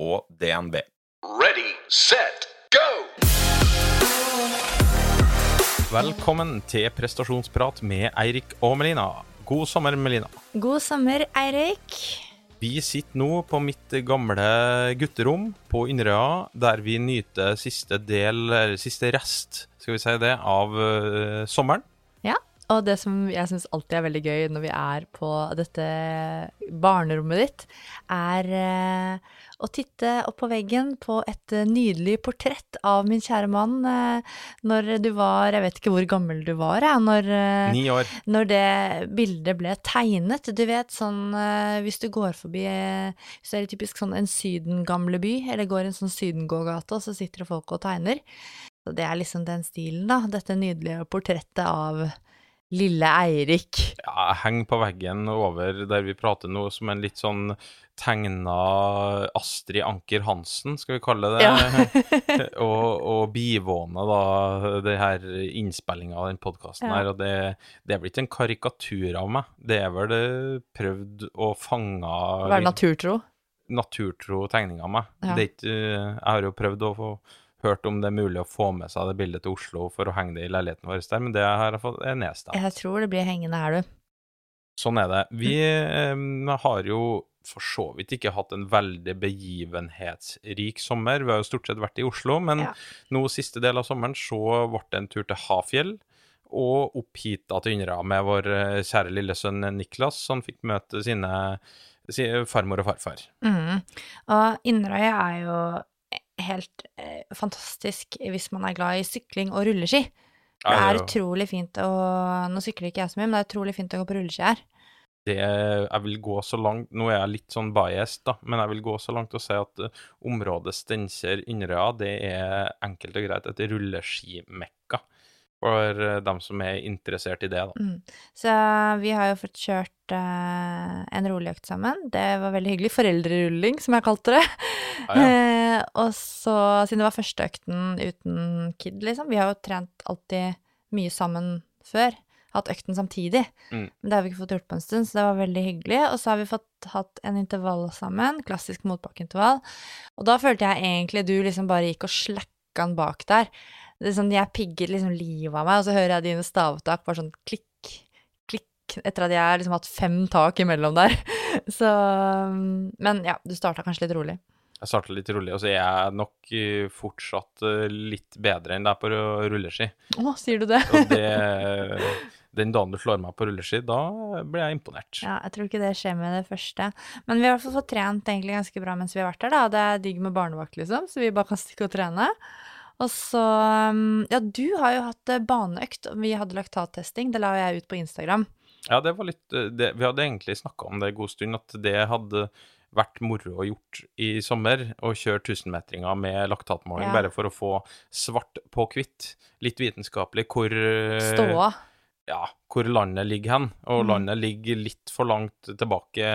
og DNB. Ready, set, go! Velkommen til prestasjonsprat med Eirik og Melina. God sommer, Melina. God sommer, Eirik. Vi sitter nå på mitt gamle gutterom på Inderøya, der vi nyter siste del, eller siste rest, skal vi si det, av uh, sommeren. Ja, og det som jeg syns alltid er veldig gøy når vi er på dette barnerommet ditt, er uh, å titte opp på veggen på et uh, nydelig portrett av min kjære mann når du var Jeg vet ikke hvor gammel du var, jeg, når, Ni år. når det bildet ble tegnet. Du vet sånn hvis du går forbi Så er det typisk sånn en sydengamle by, eller går i en sånn sydengågate, og så sitter det folk og tegner. Så det er liksom den stilen, da. Dette nydelige portrettet av lille Eirik. Ja, henger på veggen over der vi prater nå, som en litt sånn tegna Astrid Anker Hansen, skal vi kalle det. Ja. og, og bivåne da det her innspillinga av den podkasten Ja. her. Og det, det er blitt en karikatur av meg. Det er vel det prøvd å fange Være naturtro. naturtro tegning av meg. Ja. Det ikke, jeg har jo prøvd å få hørt om det er mulig å få med seg det bildet til Oslo for å henge det i leiligheten vår der, men det har jeg fått nedstemt. Jeg tror det blir hengende her, du. Sånn er det. Vi eh, har jo for så vidt ikke hatt en veldig begivenhetsrik sommer. Vi har jo stort sett vært i Oslo, men Ja. nå siste del av sommeren så ble det en tur til Hafjell. Og opp hit da til Ynra med vår eh, kjære lille sønn Niklas, som fikk møte sine, sine farmor og farfar. Mm. Og Inderøy er jo helt eh, fantastisk hvis man er glad i sykling og rulleski. Det er utrolig fint å Nå sykler ikke jeg så mye, men det er utrolig fint å gå på rulleski her. det, jeg vil gå så langt Nå er jeg litt sånn biased, da, men jeg vil gå så langt og si at eh, området Steinkjer-Inderøya, det er enkelt og greit et rulleskimekka for eh, dem som er interessert i det, da. Mm. Så vi har jo fått kjørt eh, en roligøkt sammen. Det var veldig hyggelig. Foreldrerulling, som jeg kalte det. Ja, ja. Eh, og så, siden det var første økten uten kid, liksom Vi har jo trent alltid mye sammen før. Hatt økten samtidig. Mm. Men det har vi ikke fått gjort på en stund, så det var veldig hyggelig. Og så har vi fått hatt en intervall sammen. Klassisk motbakkeintervall. Og da følte jeg egentlig du liksom bare gikk og slakka den bak der. Det er sånn, jeg pigget liksom livet av meg, og så hører jeg dine stavtak bare sånn klikk, klikk, etter at jeg har liksom hatt fem tak imellom der. Så Men ja, du starta kanskje litt rolig. Jeg starta litt rolig, og så er jeg nok eh, fortsatt eh, litt bedre enn deg på rulleski. Å, sier du det? Det Den dagen du slår meg på rulleski, da blir jeg imponert. Ja, jeg tror ikke det skjer med det første. Men vi har i hvert fall fått trent egentlig ganske bra mens vi har vært her, da. Det er digg med barnevakt, liksom, så vi bare kan stikke og trene. Og så um, Ja, du har jo hatt eh, baneøkt. Vi hadde laktattesting. Det la jeg ut på Instagram. Ja, det var litt eh, det, Vi hadde egentlig snakka om det en god stund, at det hadde vært moro å gjort i sommer, å kjøre 1000-metringer med laktatmåling, Ja. bare for å få svart på hvitt, litt vitenskapelig, hvor eh, Ståa. Ja, hvor landet ligger hen. Og Mm. landet ligger litt for langt tilbake,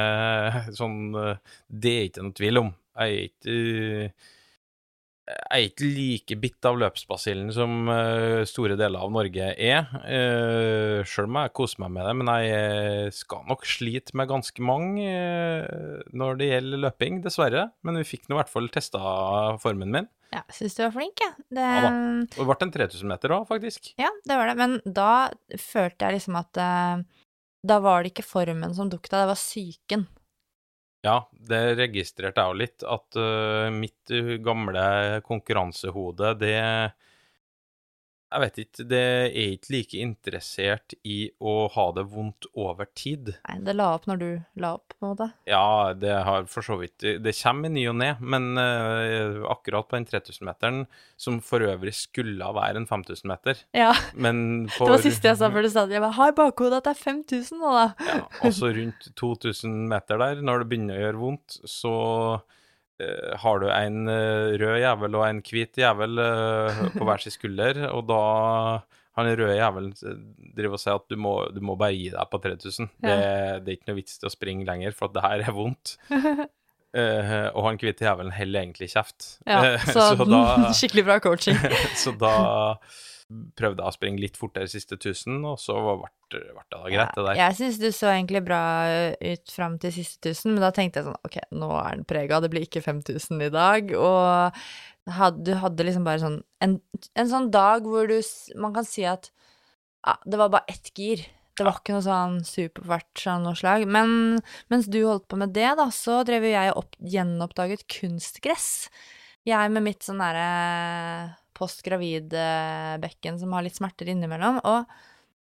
sånn eh, Det er ikke noe tvil om. Jeg er ikke er ikke like bitt av løpsbasillen som eh, store deler av Norge er, uh, sjøl om jeg koser meg med det. Men jeg eh, skal nok slite med ganske mange eh, når det gjelder løping, dessverre. Men vi fikk nå i hvert fall testa formen min. Ja, syns du var flink, jeg. Det, Ja Og det ble en 3000 meter òg, faktisk. ja, det var det. Men da følte jeg liksom at eh, Da var det ikke formen som dukta, det var psyken. Ja, det registrerte jeg jo litt, at uh, mitt øh, gamle konkurransehode, det Jeg vet ikke, det er ikke like interessert i å ha det vondt over tid. Nei, det la opp når du la opp, på en måte. Ja, det har for så vidt Det kommer i ny og ne, men uh, akkurat på den 3000-meteren, som for øvrig skulle være en 5000-meter, Ja, men det var siste jeg sa før du sa det. Jeg bare, har i bakhodet at det er 5000 nå, da. Ja, og så rundt 2000 meter der, når det begynner å gjøre vondt, så har du en eh, rød jævel og en hvit jævel eh, på hver sin skulder, og da han røde jævelen eh, driver og sier at du må, du må bare gi deg på 3000. Det, det er ikke noe vits til å springe lenger, for at det her er vondt. uh, og han hvite jævelen heller egentlig kjeft. Ja, Eh, så, så da skikkelig bra coaching. Så da prøvde å springe litt fortere siste 1000, og så ble det da greit, det der. Jeg syns du så egentlig bra ut fram til siste 1000, men da tenkte jeg sånn Ok, nå er den prega, det blir ikke 5000 i dag. Og had, du hadde liksom bare sånn en, en sånn dag hvor du Man kan si at ja, det var bare ett gir. Det var ikke noe sånn superfart av noe slag. Men mens du holdt på med det, da, så drev jo jeg og opp, gjenoppdaget kunstgress. Jeg med mitt sånn derre post-gravid-bekken som har litt smerter innimellom. Og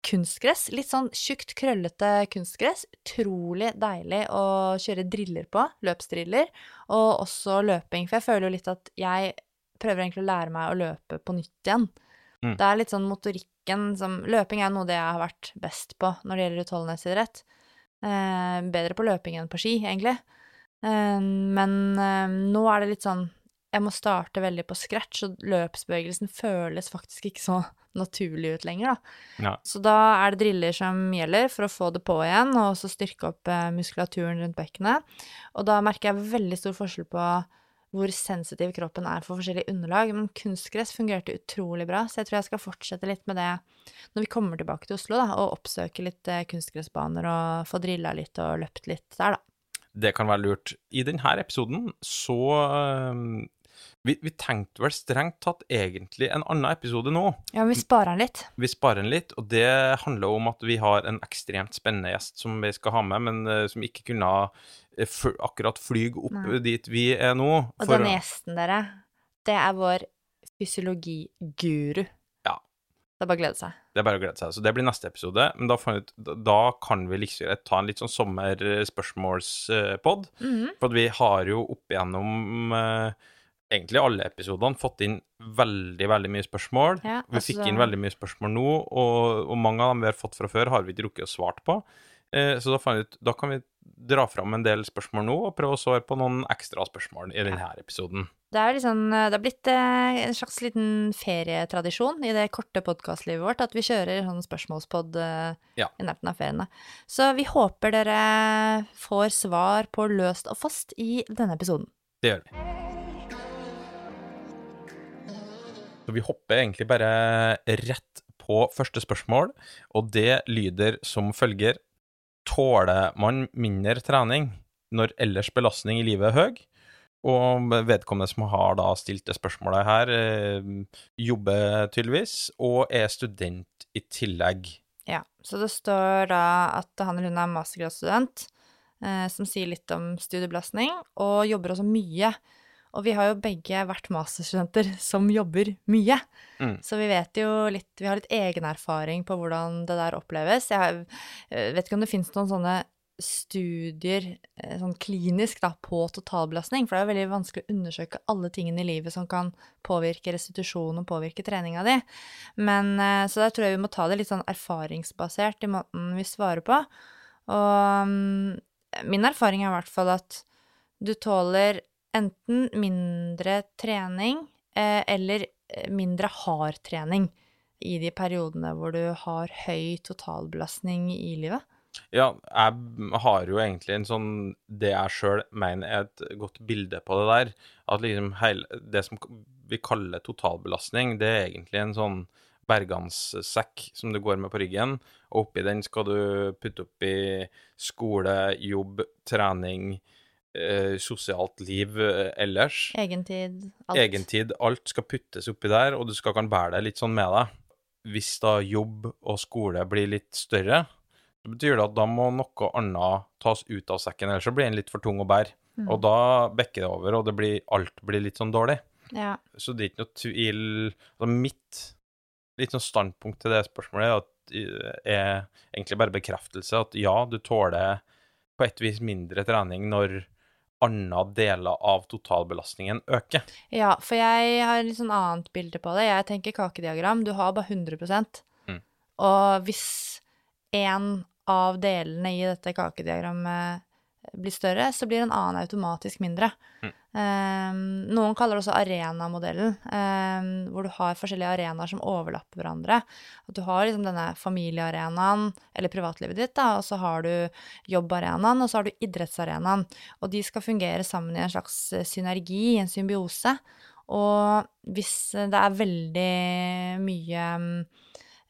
kunstgress, litt sånn tjukt, krøllete kunstgress, utrolig deilig å kjøre driller på, løpsdriller, og også løping. For jeg føler jo litt at jeg prøver egentlig å lære meg å løpe på nytt igjen. Mm. Det er litt sånn motorikken som Løping er noe det jeg har vært best på når det gjelder utholdenhetsidrett. Eh, bedre på løping enn på ski, egentlig. Eh, men eh, nå er det litt sånn Jeg må starte veldig på scratch, og løpsbevegelsen føles faktisk ikke så naturlig ut lenger, da. Ja. Så da er det driller som gjelder for å få det på igjen, og så styrke opp eh, muskulaturen rundt bekkenet. Og da merker jeg veldig stor forskjell på hvor sensitiv kroppen er for forskjellige underlag. Men kunstgress fungerte utrolig bra, så jeg tror jeg skal fortsette litt med det når vi kommer tilbake til Oslo, da, og oppsøke litt eh, kunstgressbaner og få drilla litt og løpt litt der, da. Det kan være lurt. I denne episoden så øhm, vi, vi tenkte vel strengt tatt egentlig en annen episode nå. Ja, vi sparer den litt. Vi sparer den litt, og det handler om at vi har en ekstremt spennende gjest som vi skal ha med, men uh, som ikke kunne eh, akkurat flyge opp Nei. dit vi er nå. Og for- den gjesten, dere, det er vår fysiologiguru. Ja. Det er bare å glede seg. Det er bare å glede seg. Så det blir neste episode. Men da, ut, da- kan vi liksom greit ta en litt sånn sommerspørsmålspod. Mhm. For at vi har jo opp igjennom eh, egentlig alle episodene fått inn veldig, veldig mye spørsmål. Ja, vi altså- fikk inn veldig mye spørsmål nå, og, og mange av dem vi har fått fra før, har vi ikke rukket å svart på. Eh, så da ut da kan vi dra fram en del spørsmål nå, og prøve å svare på noen ekstra spørsmål i denne episoden. Det er, liksom, det er blitt eh, en slags liten ferietradisjon i det korte podkastlivet vårt at vi kjører sånn spørsmålspod eh, Ja. i nærheten av feriene. Så vi håper dere får svar på løst og fast i denne episoden. Det gjør vi. Så vi hopper egentlig bare rett på første spørsmål, og det lyder som følger Tåler man mindre trening når ellers belastning i livet er høy? Og vedkommende som har da stilt det spørsmålet her, eh, jobber tydeligvis, og er student i tillegg. Ja, så det står da at han eller hun er mastergradsstudent, eh, som sier litt om studiebelastning, og jobber også mye. Og vi har jo begge vært masterstudenter som jobber mye. Mm. Så vi vet jo litt Vi har litt egenerfaring på hvordan det der oppleves. Jeg har- eh, vet ikke om det finnes noen sånne studier eh, sånn klinisk da, på totalbelastning, for det er jo veldig vanskelig å undersøke alle tingene i livet som kan påvirke restitusjon og påvirke treninga di. Men eh, Så der tror jeg vi må ta det litt sånn erfaringsbasert i måten vi svarer på. Og mm, min erfaring er i hvert fall at du tåler enten mindre trening eh, eller eh, mindre hard trening i de periodene hvor du har høy totalbelastning i livet. Ja, jeg har jo egentlig en sånn Det jeg sjøl mener er et godt bilde på det der. At liksom hele Det som vi kaller totalbelastning, det er egentlig en sånn berganssekk som du går med på ryggen. Og oppi den skal du putte oppi skole, jobb, trening, eh, sosialt liv eh, ellers. Egentid, alt. Egentid. Alt skal puttes oppi der, og du skal kan bære det litt sånn med deg. Hvis da jobb og skole blir litt større, så betyr det at da må noe annet tas ut av sekken, ellers så blir den litt for tung å bære. Mm. Og da bekker det over, og det blir, alt blir litt sånn dårlig. Ja. Så det er ikke noe tvil altså Mitt litt sånn standpunkt til det spørsmålet er, at, eh, er egentlig bare bekreftelse at ja, du tåler på et vis mindre trening når andre deler av totalbelastningen øker. ja, for jeg har litt sånn annet bilde på det. Jeg tenker kakediagram. Du har bare 100 Mm. Og hvis en av delene i dette kakediagrammet blir større, så blir en annen automatisk mindre. Mm. Um, noen kaller det også arenamodellen, um, hvor du har forskjellige arenaer som overlapper hverandre. At du har liksom denne familiearenaen, eller privatlivet ditt, da, og så har du jobbarenaen, og så har du idrettsarenaen. Og de skal fungere sammen i en slags eh, synergi, en symbiose. Og hvis det er veldig mye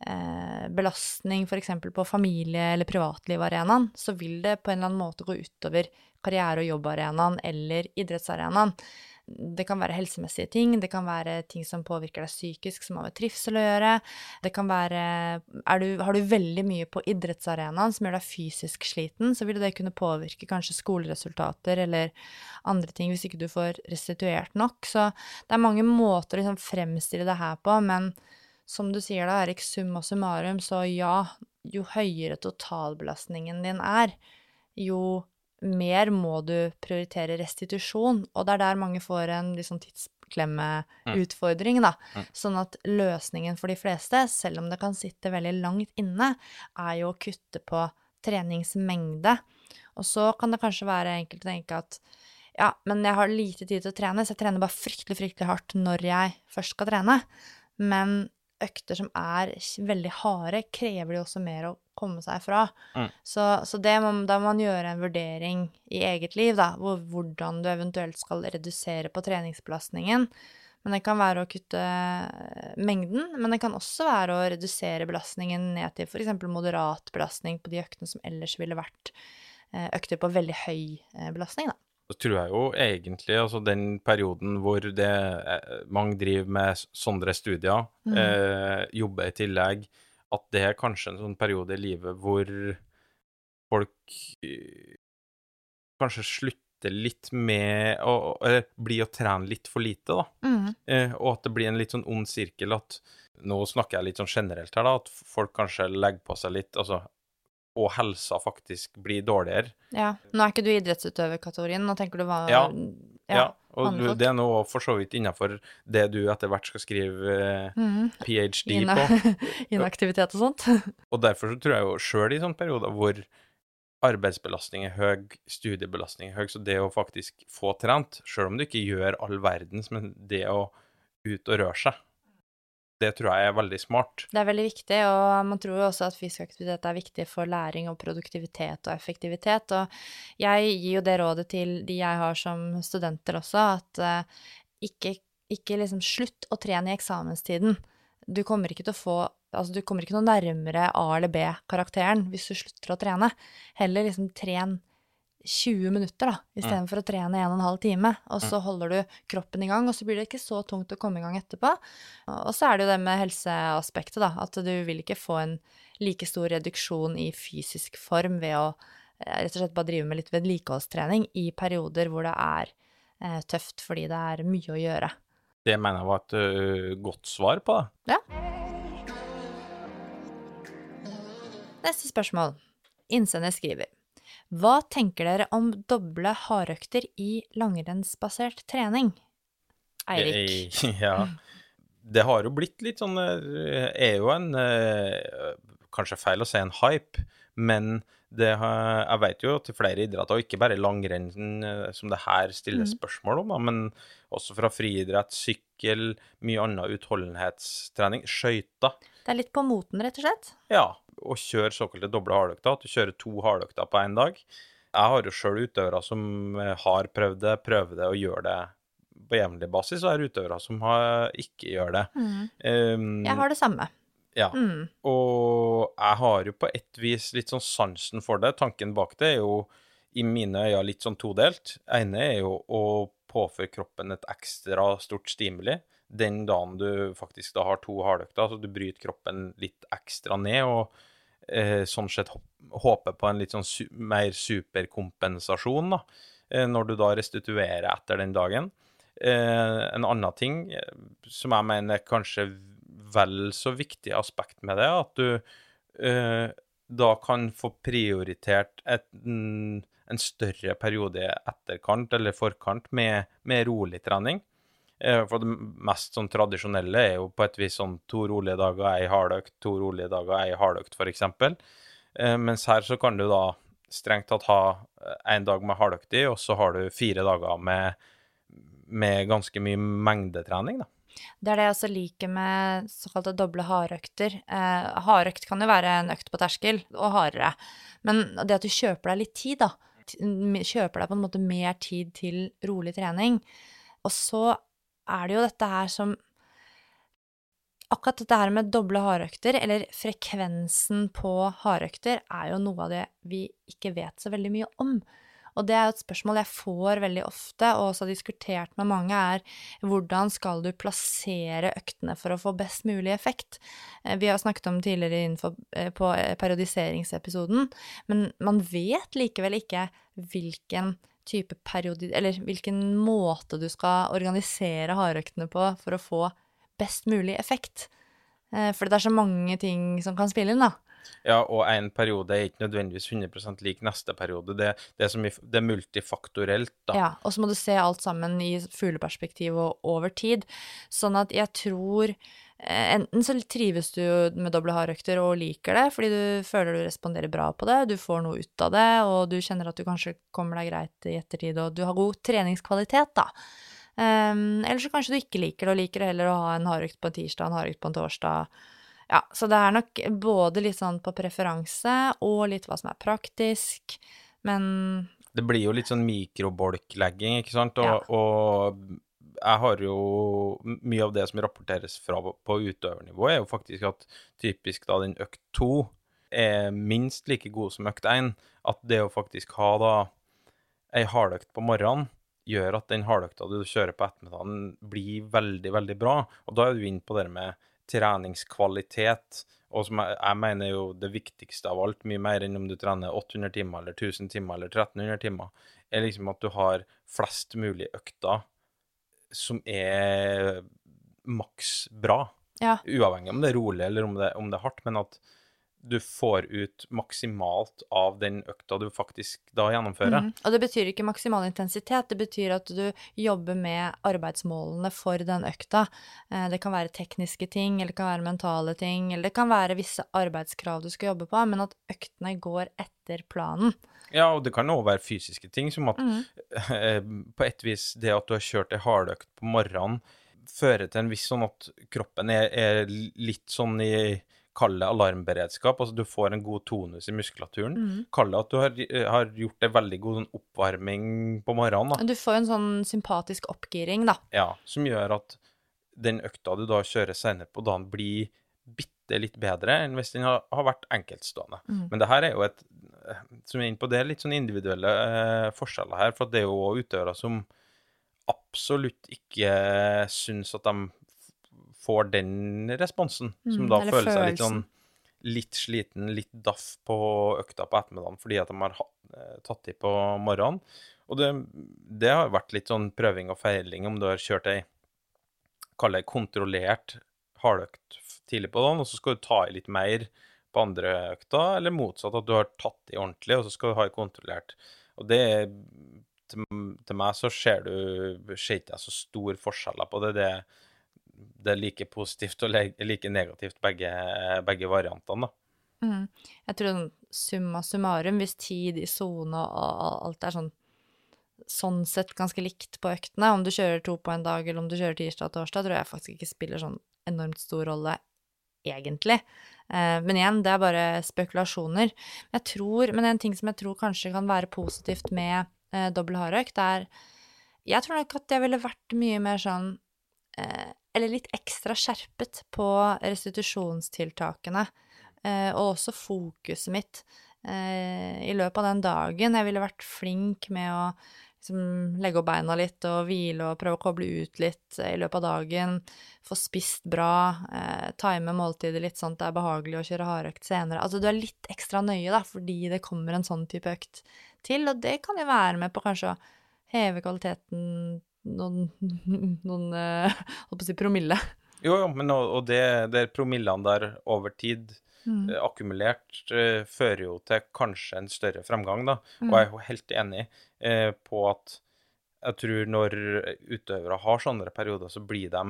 eh, belastning f.eks. på familie- eller privatlivarenaen, så vil det på en eller annen måte gå utover karriere- og jobbarenaen eller idrettsarenaen. Det kan være helsemessige ting, det kan være ting som påvirker deg psykisk, som har med trivsel å gjøre. Det kan være du, Har du veldig mye på idrettsarenaen som gjør deg fysisk sliten, så vil det kunne påvirke kanskje skoleresultater eller andre ting hvis ikke du får restituert nok. Så det er mange måter å liksom fremstille det her på, men som du sier da, Erik, summa summarum, så ja, jo høyere totalbelastningen din er, jo mer må du prioritere restitusjon, og det er der mange får en sånn tidsklemmeutfordring, da. Mm. Sånn at løsningen for de fleste, selv om det kan sitte veldig langt inne, er jo å kutte på treningsmengde. Og så kan det kanskje være enkelt å tenke at ja, men jeg har lite tid til å trene, så jeg trener bare fryktelig, fryktelig hardt når jeg først skal trene. Men økter som er veldig harde, krever de også mer å komme seg fra. Mm. Så, så det må, da må man gjøre en vurdering i eget liv, da, hvor, hvordan du eventuelt skal redusere på treningsbelastningen. Men det kan være å kutte eh, mengden, men det kan også være å redusere belastningen ned til f.eks. moderat belastning på de øktene som ellers ville vært eh, økter på veldig høy eh, belastning, da. Så tror jeg jo egentlig, altså den perioden hvor det, eh, mange driver med sånne studier, mm. eh, jobber i tillegg, at det er kanskje en sånn periode i livet hvor folk eh, kanskje slutter litt med å Eller blir å trene litt for lite, da. Mm. Eh, og at det blir en litt sånn ond sirkel at Nå snakker jeg litt sånn generelt her, da, at folk kanskje legger på seg litt, altså Og helsa faktisk blir dårligere. Ja. Nå er ikke du idrettsutøverkategorien, nå tenker du hva Ja. ja. Ja, og du, det er nå for så vidt innafor det du etter hvert skal skrive eh, mm. ph.d. Ina- på. Inaktivitet og sånt. Og derfor så tror jeg jo sjøl i sånne perioder hvor arbeidsbelastning er høy, studiebelastning er høy, så det å faktisk få trent, sjøl om du ikke gjør all verdens, men det å ut og røre seg, det tror jeg er veldig smart. Det er veldig viktig, og man tror jo også at fysisk aktivitet er viktig for læring og produktivitet og effektivitet. Og jeg gir jo det rådet til de jeg har som studenter også, at uh, ikke, ikke liksom slutt å trene i eksamenstiden. Du kommer ikke til å få Altså, du kommer ikke noe nærmere A- eller B-karakteren hvis du slutter å trene. Heller liksom tren 20 minutter, da, istedenfor for å trene 1 12 time. Og så holder du kroppen i gang, og så blir det ikke så tungt å komme i gang etterpå. Og så er det jo det med helseaspektet, da. At du vil ikke få en like stor reduksjon i fysisk form ved å eh, rett og slett bare drive med litt vedlikeholdstrening i perioder hvor det er eh, tøft fordi det er mye å gjøre. Det mener jeg var et ø, godt svar på det. Neste spørsmål. Innsender skriver Hva tenker dere om doble hardøkter i langrennsbasert trening? Eirik. Ja. Det har jo blitt litt sånn eh, Er jo en eh, Kanskje feil å si en hype, men det har, jeg vet jo til flere idretter, og ikke bare langrenn eh, som det her stiller Mm. spørsmål om, men også fra friidrett, sykkel, mye annen utholdenhetstrening, skøyter. Det er litt på moten, rett og slett. Ja, å kjøre såkalte doble hardøkter, at du kjører to hardøkter på én dag. Jeg har jo sjøl utøvere som eh, har prøvd det, prøver det og gjør det på jevnlig basis, og er utøvere som har, ikke gjør det. Um, Jeg har det samme. Ja. Mm. Og jeg har jo på et vis litt sånn sansen for det. Tanken bak det er jo i mine øyne litt sånn todelt. ene er jo å påføre kroppen et ekstra stort stimuli den dagen du faktisk da har to hardøkter. Så du bryter kroppen litt ekstra ned, og eh, sånn sett håper på en litt sånn su mer superkompensasjon da, eh, når du da restituerer etter den dagen. Eh, en annen ting eh, som jeg mener er kanskje vel så viktig aspekt med det, at du eh, da kan få prioritert et, en, større periode i etterkant eller forkant med, med rolig trening. Eh, For det mest sånn tradisjonelle er jo på et vis sånn to rolige dager, ei hardøkt, to rolige dager, ei hardøkt, f.eks. Mens her så kan du da strengt tatt ha én dag med hardøkt i, og så har du fire dager med, med ganske mye mengdetrening, da. Det er det jeg også liker med såkalte doble hardøkter. Eh, hardøkt kan jo være en økt på terskel, og hardere. Men det at du kjøper deg litt tid, da. Kjøper deg på en måte mer tid til rolig trening. Og så er det jo dette her som Akkurat dette her med doble hardøkter, eller frekvensen på hardøkter, er jo noe av det vi ikke vet så veldig mye om. Og det er jo et spørsmål jeg får veldig ofte, og også har diskutert med mange, er hvordan skal du plassere øktene for å få best mulig effekt? Eh, Vi har snakket om tidligere innenfor, eh, på periodiseringsepisoden, men man vet likevel ikke hvilken type periodi... Eller hvilken måte du skal organisere hardøktene på for å få best mulig effekt. Eh, For det er så mange ting som kan spille inn, da. Ja, og en periode er ikke nødvendigvis 100% lik neste periode. Det, det, er, mye, det er multifaktorelt, da. Ja, og så må du se alt sammen i fugleperspektiv og over tid. Sånn at jeg tror Enten så trives du med doble hardøkter og liker det, fordi du føler du responderer bra på det, du får noe ut av det, og du kjenner at du kanskje kommer deg greit i ettertid, og du har god treningskvalitet, da. Um, eller så kanskje du ikke liker det, og liker det heller å ha en hardøkt på en tirsdag, en hardøkt på en torsdag. Ja, så det er nok både litt sånn på preferanse og litt hva som er praktisk, men Det blir jo litt sånn mikrobolklegging, ikke sant? Og, Ja. og jeg har jo Mye av det som rapporteres fra på utøvernivå, er jo faktisk at typisk da den økt to er minst like god som økt én. At det å faktisk ha da ei hardøkt på morgenen gjør at den hardøkta du kjører på ettermiddagen, blir veldig, veldig bra. Og da er du inne på det med treningskvalitet, og som jeg, jeg mener jo det viktigste av alt, mye mer enn om du trener 800 timer eller 1000 timer eller 1300 timer, er liksom at du har flest mulig økter som er maks bra. ja. Uavhengig om det er rolig eller om det, om det er hardt, men at du får ut maksimalt av den økta du faktisk da gjennomfører. Mm. Og det betyr ikke maksimal intensitet, det betyr at du jobber med arbeidsmålene for den økta. Eh, Det kan være tekniske ting, eller det kan være mentale ting, eller det kan være visse arbeidskrav du skal jobbe på, men at øktene går etter planen. Ja, og det kan òg være fysiske ting, som at Mm. eh, på et vis det at du har kjørt ei hardøkt på morgenen, fører til en viss sånn at kroppen er, er litt sånn i Kall det alarmberedskap. Altså du får en god tonus i muskulaturen. Mm. Kall det at du har, har gjort en veldig god sånn oppvarming på morgenen. da. Du får en sånn sympatisk oppgiring, da. Ja, som gjør at den økta du da kjører senere på dagen, blir bitte litt bedre enn hvis den har, har vært enkeltstående. Mm. Men det her er jo et eh, Som er inne på det, litt sånn individuelle eh, forskjeller her. For det er jo utøvere som absolutt ikke syns at de får den responsen. Som Mm, da føler føler seg litt sånn litt sliten, litt daff på økta på ettermiddagen fordi at de har eh, tatt i på morgenen. Og det, det har vært litt sånn prøving og feiling om du har kjørt ei kall det kontrollert hardøkt tidlig på dagen, og så skal du ta i litt mer på andre økta, eller motsatt, at du har tatt i ordentlig, og så skal du ha i kontrollert. Og det er til, til meg så ser du ser ikke jeg så stor forskjeller på det. Det, det er like positivt og like negativt begge, begge variantene, da. Mm. Jeg tror sånn summa summarum, hvis tid i sone og alt er sånn sånn sett ganske likt på øktene, om du kjører to på en dag eller om du kjører tirsdag og torsdag, tror jeg faktisk ikke spiller sånn enormt stor rolle egentlig. Eh, men igjen, det er bare spekulasjoner. Jeg tror, men en ting som jeg tror kanskje kan være positivt med eh, dobbel hardøkt, er Jeg tror nok at jeg ville vært mye mer sånn eh, Eller litt ekstra skjerpet på restitusjonstiltakene. Eh, og også fokuset mitt eh, i løpet av den dagen. Jeg ville vært flink med å liksom, legge opp beina litt og hvile og prøve å koble ut litt eh, i løpet av dagen. Få spist bra, time måltidet litt sånn at det er behagelig å kjøre hardøkt senere. Altså du er litt ekstra nøye, da, fordi det kommer en sånn type økt til, og det kan jo være med på kanskje å heve kvaliteten noen, noen eh, holdt på å si promille. Jo, jo, men og, og det, det er promillene der over tid Mm. eh, akkumulert eh, fører jo til kanskje en større fremgang, da. Og Mm. jeg er jo helt enig eh, på at jeg tror når utøvere har sånne perioder, så blir de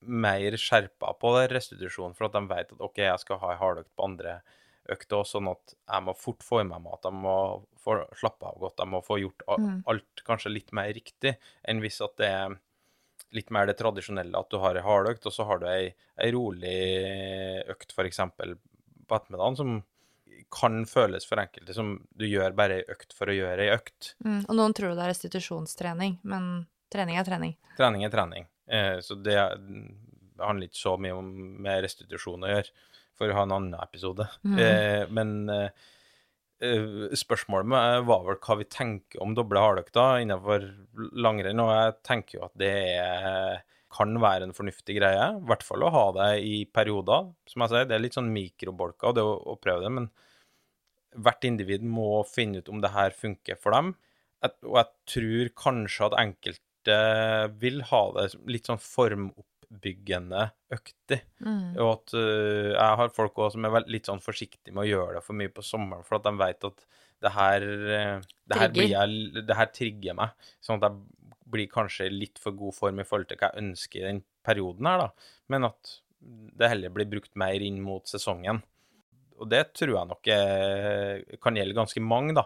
mer skjerpa på det restitusjon, for at de vet at OK, jeg skal ha ei hardøkt på andre, økt òg, sånn at jeg må fort få i meg mat. Jeg må få slappe av godt. Jeg må få gjort Mm. alt kanskje litt mer riktig enn hvis at det er litt mer det tradisjonelle, at du har ei hardøkt, og så har du ei, ei rolig økt f.eks. på ettermiddagen, som kan føles for enkelte som du gjør bare ei økt for å gjøre ei økt. Mm. Og noen tror det er restitusjonstrening, men trening er trening. Trening er trening. Eh, så det handler ikke så mye om med restitusjon å gjøre, for å ha en annen episode. Mm. Eh, men eh, eh, spørsmålet med var vel hva vi tenker om doble hardøkter innenfor langrenn, og jeg tenker jo at det er, kan være en fornuftig greie. I hvert fall å ha det i perioder. Som jeg sier, det er litt sånn mikrobolker det å, å prøve det, men hvert individ må finne ut om det her funker for dem. Og jeg tror kanskje at enkelte vil ha det litt sånn formoppbyggende økter. Mm. Og at uh, jeg har folk også som er litt sånn forsiktige med å gjøre det for mye på sommeren, for at de vet at det her, øh, det her, jeg, det her trigger meg. Sånn at jeg blir kanskje litt for god form i forhold til hva jeg ønsker i den perioden her, da. Men at det heller blir brukt mer inn mot sesongen. Og det tror jeg nok kan gjelde ganske mange, da.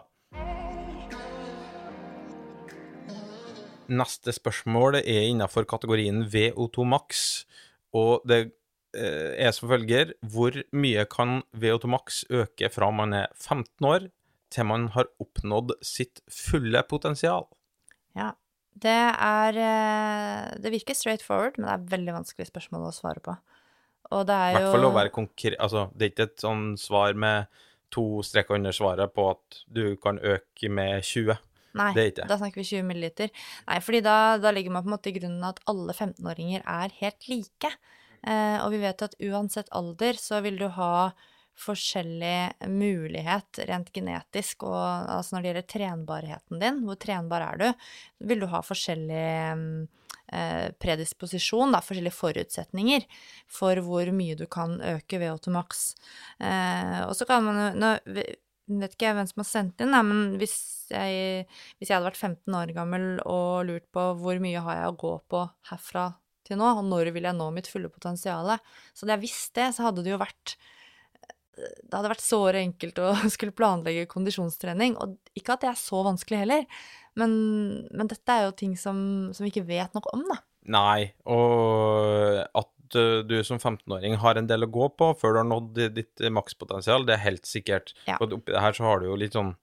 Neste spørsmål er innenfor kategorien VO2 max, og det eh, er som følger Hvor mye kan VO2 max øke fra man er 15 år til man har oppnådd sitt fulle potensial? Ja. Det er eh, Det virker straight forward, men det er veldig vanskelig spørsmål å svare på. Og det I er hvert fall å være konkret Altså, det er ikke et sånn svar med to streker under svaret på at du kan øke med 20. Nei, da snakker vi 20 milliliter. Nei, fordi da, da legger man på en måte i grunnen at alle 15-åringer er helt like. Eh, og vi vet at uansett alder så vil du ha forskjellig mulighet rent genetisk, og altså når det gjelder trenbarheten din, hvor trenbar er du, vil du ha forskjellig mm, eh, predisposisjon, da, forskjellige forutsetninger for hvor mye du kan øke VO2 max. Eh, og så kan man jo nå, vet ikke hvem som har sendt inn, men hvis jeg, hvis jeg hadde vært 15 år gammel og lurt på hvor mye har jeg å gå på herfra til nå, og når vil jeg nå mitt fulle potensial, så hadde jeg visst det, så hadde det jo vært det hadde vært såre enkelt å skulle planlegge kondisjonstrening, og ikke at det er så vanskelig heller, men, men dette er jo ting som, som vi ikke vet nok om, da. Nei, og at uh, du som 15-åring har en del å gå på før du har nådd ditt uh, makspotensial, det er helt sikkert. Ja. Og oppi det her så har du jo litt sånn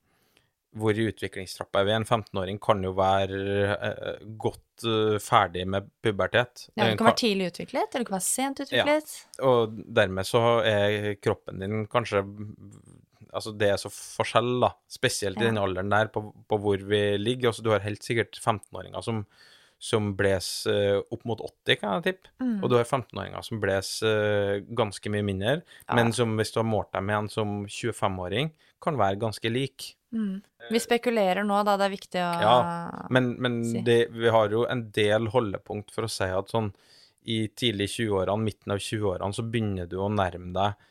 Hvor i utviklingstrappa er vi? En 15-åring kan jo være eh, godt uh, ferdig med pubertet. Ja, Du kan være tidlig utviklet, eller det kan være sent utviklet. Og dermed så er kroppen din kanskje Altså, det er så forskjell, da. Spesielt i Ja. den alderen der, på, på hvor vi ligger. Altså, du har helt sikkert 15-åringer som, som bles uh, opp mot 80, kan jeg tippe. Mm. Og du har 15-åringer som bles uh, ganske mye mindre, Ja. men som hvis du har målt dem igjen som 25-åring, kan være ganske lik. Mm. Vi spekulerer nå, da. Det er viktig å Ja, Men, men si. det, vi har jo en del holdepunkt for å si at sånn i tidlig 20-årene, midten av 20-årene, så begynner du å nærme deg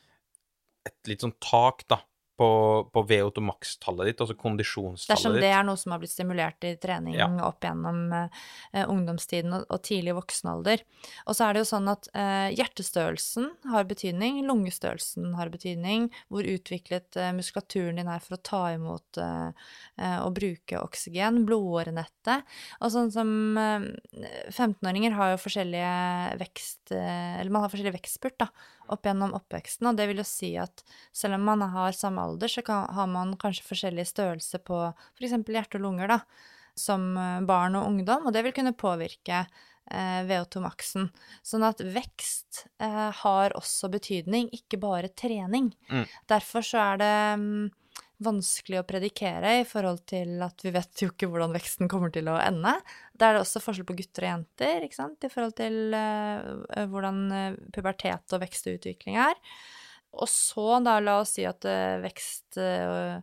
et litt sånn tak, da, på, på VO2 max-tallet ditt, altså kondisjonstallet Dersom ditt. det er noe som har blitt stimulert i trening Ja. opp gjennom eh, ungdomstiden og, og tidlig voksen alder. Og så er det jo sånn at eh, hjertestørrelsen har betydning, lungestørrelsen har betydning, hvor utviklet eh, muskulaturen din er for å ta imot eh, eh, og bruke oksygen, blodårenettet. Og sånn som eh, 15-åringer har jo forskjellige vekst... Eh, eller man har forskjellig vekstspurt, da, opp gjennom oppveksten, og det vil jo si at selv om man har samme alder, så kan, har man kanskje forskjellig størrelse på f.eks. hjerte og lunger, da, som eh, barn og ungdom, og det vil kunne påvirke eh, VO2-maksen. Sånn at vekst eh, har også betydning, ikke bare trening. Mm. Derfor så er det mm, vanskelig å predikere i forhold til at vi vet jo ikke hvordan veksten kommer til å ende. Da er det også forskjell på gutter og jenter, ikke sant, i forhold til uh, hvordan eh, pubertet og vekst og utvikling er. Og så, da, la oss si at uh, vekst uh,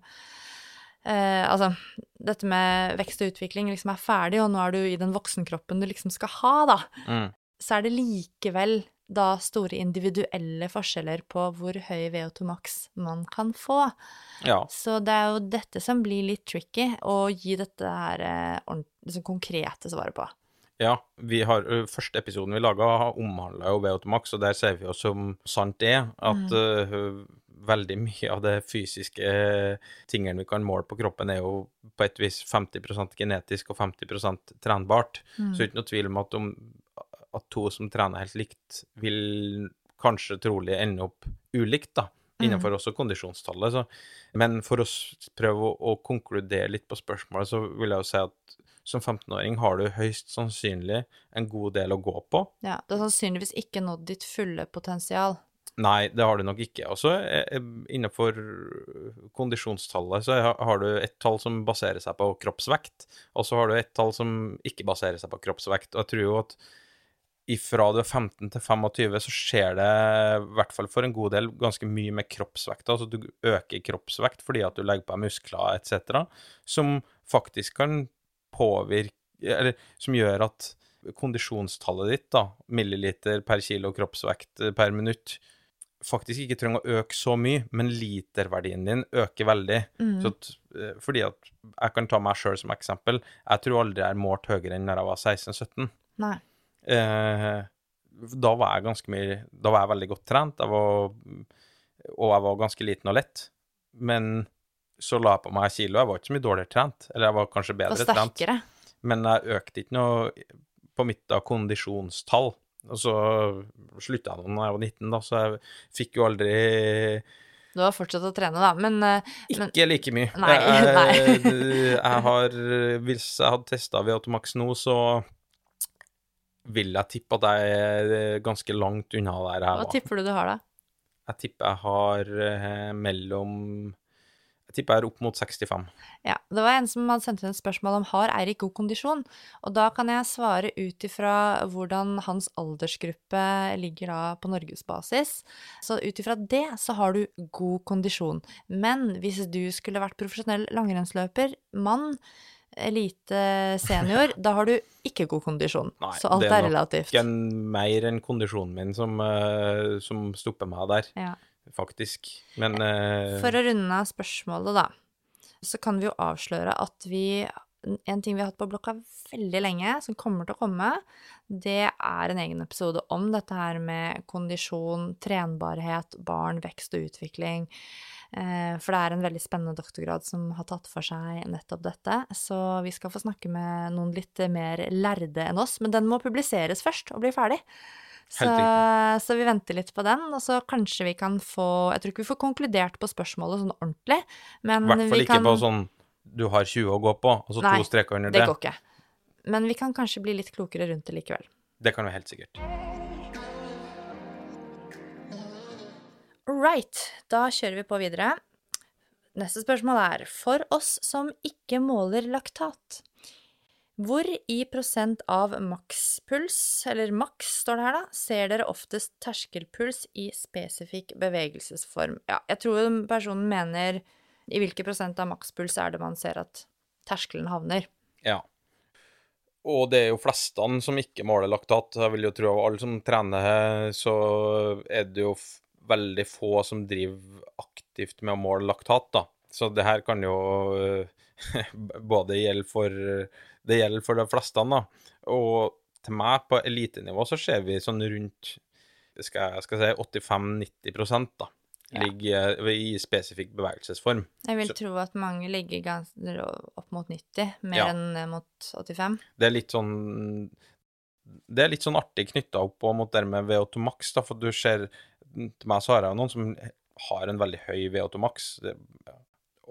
eh, Altså, dette med vekst og utvikling liksom er ferdig, og nå er du i den voksenkroppen du liksom skal ha, da. Mm. Så er det likevel da store individuelle forskjeller på hvor høy VO2 max man kan få. Ja. Så det er jo dette som blir litt tricky, å gi dette her eh, liksom konkrete svaret på. Ja, vi har, første episoden vi laga, omhandla jo VO2 Max, og der ser vi jo som sant er at Mm. uh, veldig mye av det fysiske tingene vi kan måle på kroppen, er jo på et vis 50% genetisk og 50 trenbart. Mm. Så det er ikke noe tvil om at, om at to som trener helt likt, vil kanskje trolig ende opp ulikt, da. Innenfor også kondisjonstallet. Så. Men for å prøve å, å konkludere litt på spørsmålet, så vil jeg jo si at som 15-åring har du høyst sannsynlig en god del å gå på. Ja, du har sannsynligvis ikke nådd ditt fulle potensial. Nei, det har du nok ikke. Og så eh, innenfor kondisjonstallet så har- har du et tall som baserer seg på kroppsvekt, og så har du et tall som ikke baserer seg på kroppsvekt. Og jeg tror jo at ifra du er 15 til 25, så skjer det, i hvert fall for en god del, ganske mye med kroppsvekt. Altså du øker kroppsvekt fordi at du legger på deg muskler etc., som faktisk kan påvirke Eller som gjør at kondisjonstallet ditt, da, milliliter per kilo kroppsvekt eh, per minutt, faktisk ikke trenger å øke så mye, men literverdien din øker veldig. Så at, eh, fordi at Jeg kan ta meg sjøl som eksempel. Jeg tror aldri jeg er målt høyere enn når jeg var 16-17. Nei. Eh, da var jeg ganske mye Da var jeg veldig godt trent, jeg var, og jeg var ganske liten og lett. Men så la jeg på meg kilo. Jeg var ikke så mye dårligere trent, eller jeg var kanskje bedre bedre trent. Men jeg økte ikke noe på mitt da kondisjonstall. Og så slutta jeg nå da jeg var 19, da, så jeg fikk jo aldri Du har fortsatt å trene, da, men eh, Men- Ikke like mye. Nei, Jeg, jeg har Hvis jeg hadde testa Veotomax nå, så vil jeg tippe at jeg er ganske langt unna der jeg hva tipper du du har, da? Jeg tipper jeg har eh, mellom Jeg tipper jeg er opp mot 65. Ja, det var en som hadde sendt inn et spørsmål om har Eirik god kondisjon, og da kan jeg svare ut ifra hvordan hans aldersgruppe ligger da på norgesbasis. Så ut ifra det så har du god kondisjon. Men hvis du skulle vært profesjonell langrennsløper, mann, elite senior, da har du ikke god kondisjon. Nei, så alt er relativt. det er nok. En, mer enn kondisjonen min som, uh, som stopper meg der, Ja. faktisk. Men uh... For å runde av spørsmålet, da, så kan vi jo avsløre at vi En ting vi har hatt på blokka veldig lenge, som kommer til å komme, det er en egen episode om dette her med kondisjon, trenbarhet, barn, vekst og utvikling. Eh, For det er en veldig spennende doktorgrad som har tatt for seg nettopp dette. Så vi skal få snakke med noen litt mer lærde enn oss, men den må publiseres først og bli ferdig. Så, så vi venter litt på den, og så kanskje vi kan få Jeg tror ikke vi får konkludert på spørsmålet sånn ordentlig, men i hvert fall ikke på sånn du har 20 å gå på, og så Nei, to streker under Det det. går ikke. Men vi kan kanskje bli litt klokere rundt det likevel. Det kan vi helt sikkert. Right, da kjører vi på videre. Neste spørsmål er For oss som ikke måler laktat, hvor i prosent av makspuls, eller maks står det her da, ser dere oftest terskelpuls i spesifikk bevegelsesform? Ja, jeg tror personen mener i hvilke prosent av makspuls er det man ser at terskelen havner. Ja. Og det er jo flestene som ikke måler laktat. Jeg vil jo tro av alle som trener, så er det jo veldig få som driver aktivt med å måle laktat, da. Så det her kan jo eh, både gjelde for Det gjelder for de fleste, da. Og til meg, på elitenivå, så ser vi sånn rundt skal jeg skal si 85-90 da. Ja. Ligger i spesifikk bevegelsesform. Jeg vil Så- tro at mange ligger ganske opp mot 90, mer Ja. enn mot 85. det er litt sånn Det er litt sånn artig knytta opp mot det med VO2 max, da, for du ser Til meg så har jeg noen som har en veldig høy V8-max.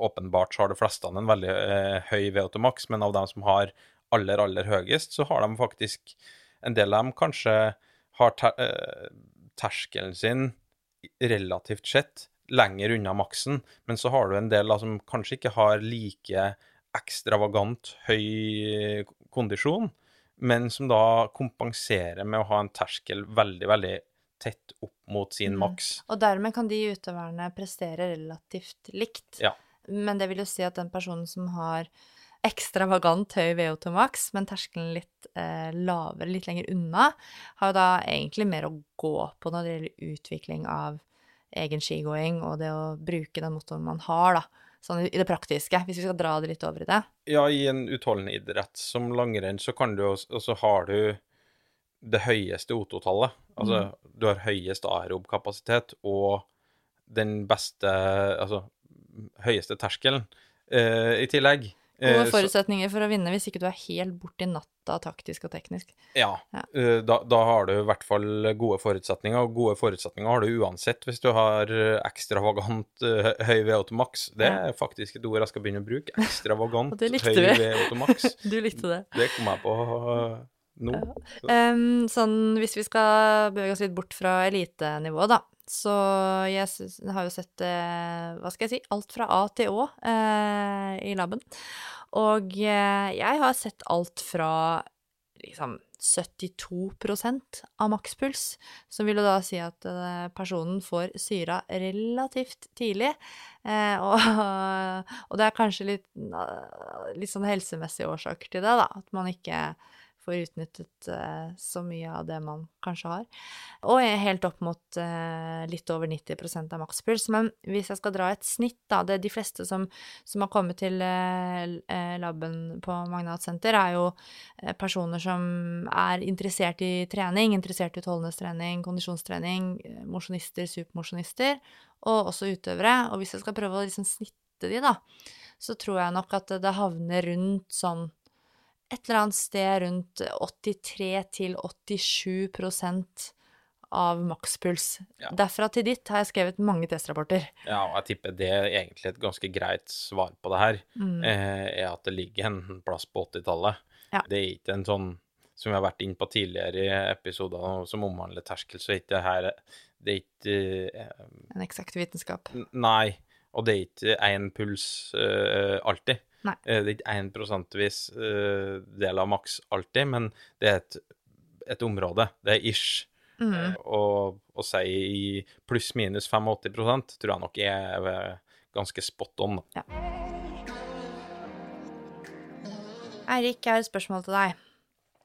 Åpenbart så har de fleste en veldig eh, høy V8-max, men av dem som har aller, aller høyest, så har de faktisk En del av dem kanskje har ter, eh, terskelen sin relativt sett lenger unna maksen, men så har du en del da, som kanskje ikke har like ekstravagant høy kondisjon, men som da kompenserer med å ha en terskel veldig, veldig tett opp mot sin Mm. maks. Og dermed kan de utøverne prestere relativt likt. Ja. Men det vil jo si at den personen som har ekstravagant høy VO2 maks, men terskelen litt eh, lavere, litt lenger unna, har jo da egentlig mer å gå på når det gjelder utvikling av egen skigåing og det å bruke den motoren man har, da. Sånn i i det praktiske, hvis vi skal dra det litt over i det. Ja, i en utholdende idrett som langrenn, så kan du også, Og så har du det høyeste O2-tallet. Altså, du har høyest aerob kapasitet og den beste Altså høyeste terskelen eh, i tillegg. Eh, Gode så- forutsetninger for å vinne hvis ikke du er helt borti natta taktisk og teknisk. Ja. Ja. eh, Da, da har du i hvert fall gode forutsetninger, og gode forutsetninger har du uansett hvis du har ekstravagant eh, høy VO2 max. Det er faktisk et ord jeg skal begynne å bruke. Ekstravagant høy vi. VO2 max. Du likte det. Det kom jeg på nå. Um, sånn, hvis vi skal bevege oss litt bort fra elitenivået, da. Så jeg har jo sett, eh, hva skal jeg si, alt fra A til Å eh, i laben. Og eh, jeg har sett alt fra liksom 72% av makspuls, som vil jo da si at eh, personen får syra relativt tidlig. Eh, og, og det er kanskje litt, litt sånn helsemessige årsaker til det, da. At man ikke får utnyttet eh, så mye av det man kanskje har. Og helt opp mot eh, litt over 90% av makspuls. Men hvis jeg skal dra et snitt, da Det er de fleste som, som har kommet til eh, laben på Magnat Senter, er jo personer som er interessert i trening, interessert i utholdenhetstrening, kondisjonstrening, mosjonister, supermosjonister, og også utøvere. Og hvis jeg skal prøve å liksom snitte de, da, så tror jeg nok at det havner rundt sånn et eller annet sted rundt 83 til 87% av makspuls. Ja. Derfra til ditt har jeg skrevet mange testrapporter. Ja, og jeg tipper det er egentlig et ganske greit svar på det her, Mm. eh, er at det ligger en plass på 80-tallet. Ja. Det er ikke en sånn som vi har vært inne på tidligere i episoder som omhandler terskel, så er ikke det her Det er ikke eh, En eksakt vitenskap. Nei, og det er ikke én puls uh, alltid. Nei. Eh, det er ikke én prosentvis uh, del av maks alltid, men det er et, et område. Det er ish. Mm. Uh, og å si pluss-minus 85% tror jeg nok er ganske spot on. Ja. Eirik, jeg har et spørsmål til deg.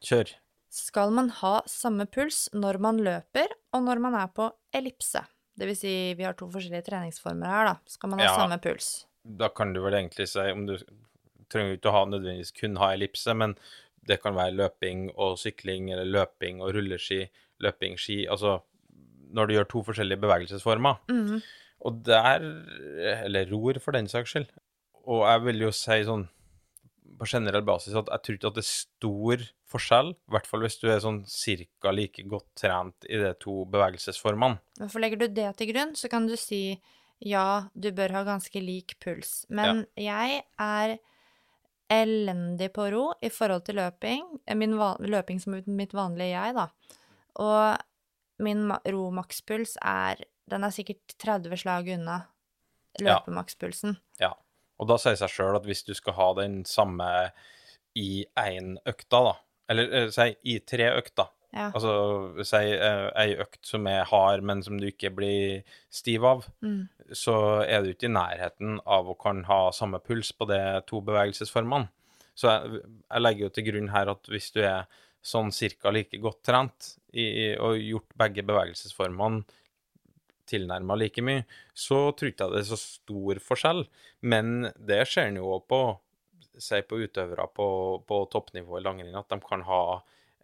Kjør. Skal man ha samme puls når man løper, og når man er på ellipse? Det vil si, vi har to forskjellige treningsformer her, da. Skal man ha Ja. samme puls? Da kan du vel egentlig si om du trenger ikke å ha nødvendigvis kun ha ellipse, men det kan være løping og sykling, eller løping og rulleski, løping, ski Altså når du gjør to forskjellige bevegelsesformer. Mhm. Og der Eller ror, for den saks skyld. Og jeg vil jo si sånn på generell basis at jeg tror ikke at det er stor forskjell, i hvert fall hvis du er sånn cirka like godt trent i de to bevegelsesformene. Hvorfor legger du det til grunn? Så kan du si ja, du bør ha ganske lik puls. Men jeg er elendig på ro i forhold til løping. Min løping som mitt vanlige jeg, da. Og min romakspuls er Den er sikkert 30 slag unna løpemakspulsen. Ja. Ja. Og da sier seg sjøl at hvis du skal ha den samme i én økta, da, eller eh, si i tre økter Ja. Altså si eh, ei økt som er hard, men som du ikke blir stiv av, Mm. så er du ikke i nærheten av å kan ha samme puls på de to bevegelsesformene. Så jeg, jeg legger jo til grunn her at hvis du er sånn cirka like godt trent i, i, og gjort begge bevegelsesformene tilnærma like mye, så tror ikke jeg det er så stor forskjell. Men det ser en jo også på Si på utøvere på, på toppnivå i langrenn, at de kan ha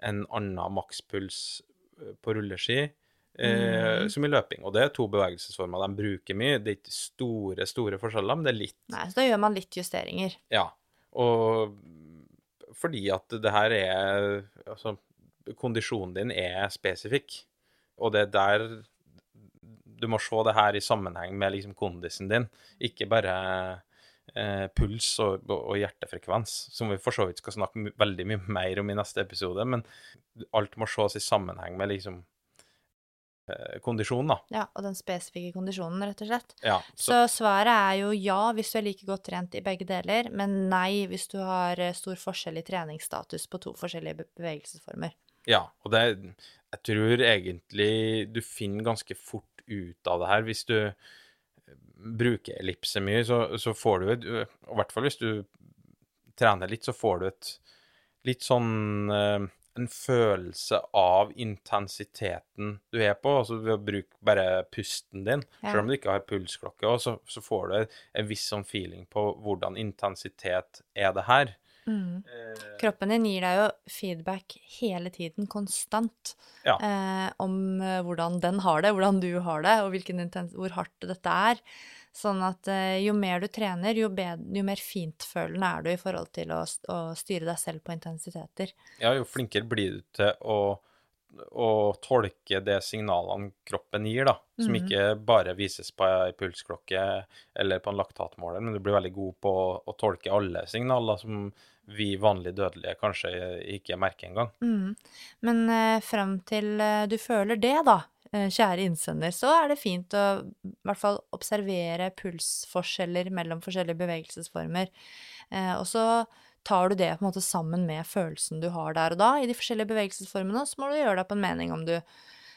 en annen makspuls eh, på rulleski eh, Mm. som i løping. Og det er to bevegelsesformer de bruker mye. Det er ikke store, store forskjeller, men det er litt. Nei, så da gjør man litt justeringer. Ja. Og fordi at det her er Altså, kondisjonen din er spesifikk, og det er der du må se det her i sammenheng med liksom kondisen din, ikke bare eh, puls og, og hjertefrekvens, som vi for så vidt skal snakke my- veldig mye mer om i neste episode, men alt må ses i sammenheng med liksom eh, kondisjon, da. Ja, og den spesifikke kondisjonen, rett og slett. Ja, Så svaret er jo ja hvis du er like godt trent i begge deler, men nei hvis du har eh, stor forskjell i treningsstatus på to forskjellige bevegelsesformer. Ja, og det Jeg tror egentlig du finner ganske fort ut av det her. Hvis du eh, bruker ellipse mye, så, så får du et I hvert fall hvis du trener litt, så får du et litt sånn eh, En følelse av intensiteten du er på, altså ved å bruke bare pusten din. Ja. Selv om du ikke har pulsklokke, så, så får du en viss sånn feeling på hvordan intensitet er det her. Mm. Eh, Kroppen din gir deg jo feedback hele tiden, konstant, Ja. eh, om eh, hvordan den har det, hvordan du har det, og intens hvor hardt dette er. Sånn at eh, jo mer du trener, jo, bedre, jo mer fintfølende er du i forhold til å, å styre deg selv på intensiteter. Ja, jo flinkere blir du til å, å tolke det signalene kroppen gir, da. Som Mhm. ikke bare vises på ei pulsklokke eller på en laktatmåler, men du blir veldig god på å, å tolke alle signaler som vi vanlige dødelige kanskje ikke merker engang. Mm. Men eh, fram til eh, du føler det, da, eh, kjære innsender, så er det fint å i hvert fall observere pulsforskjeller mellom forskjellige bevegelsesformer. Eh, og så tar du det på en måte sammen med følelsen du har der og da i de forskjellige bevegelsesformene, så må du gjøre deg opp en mening om du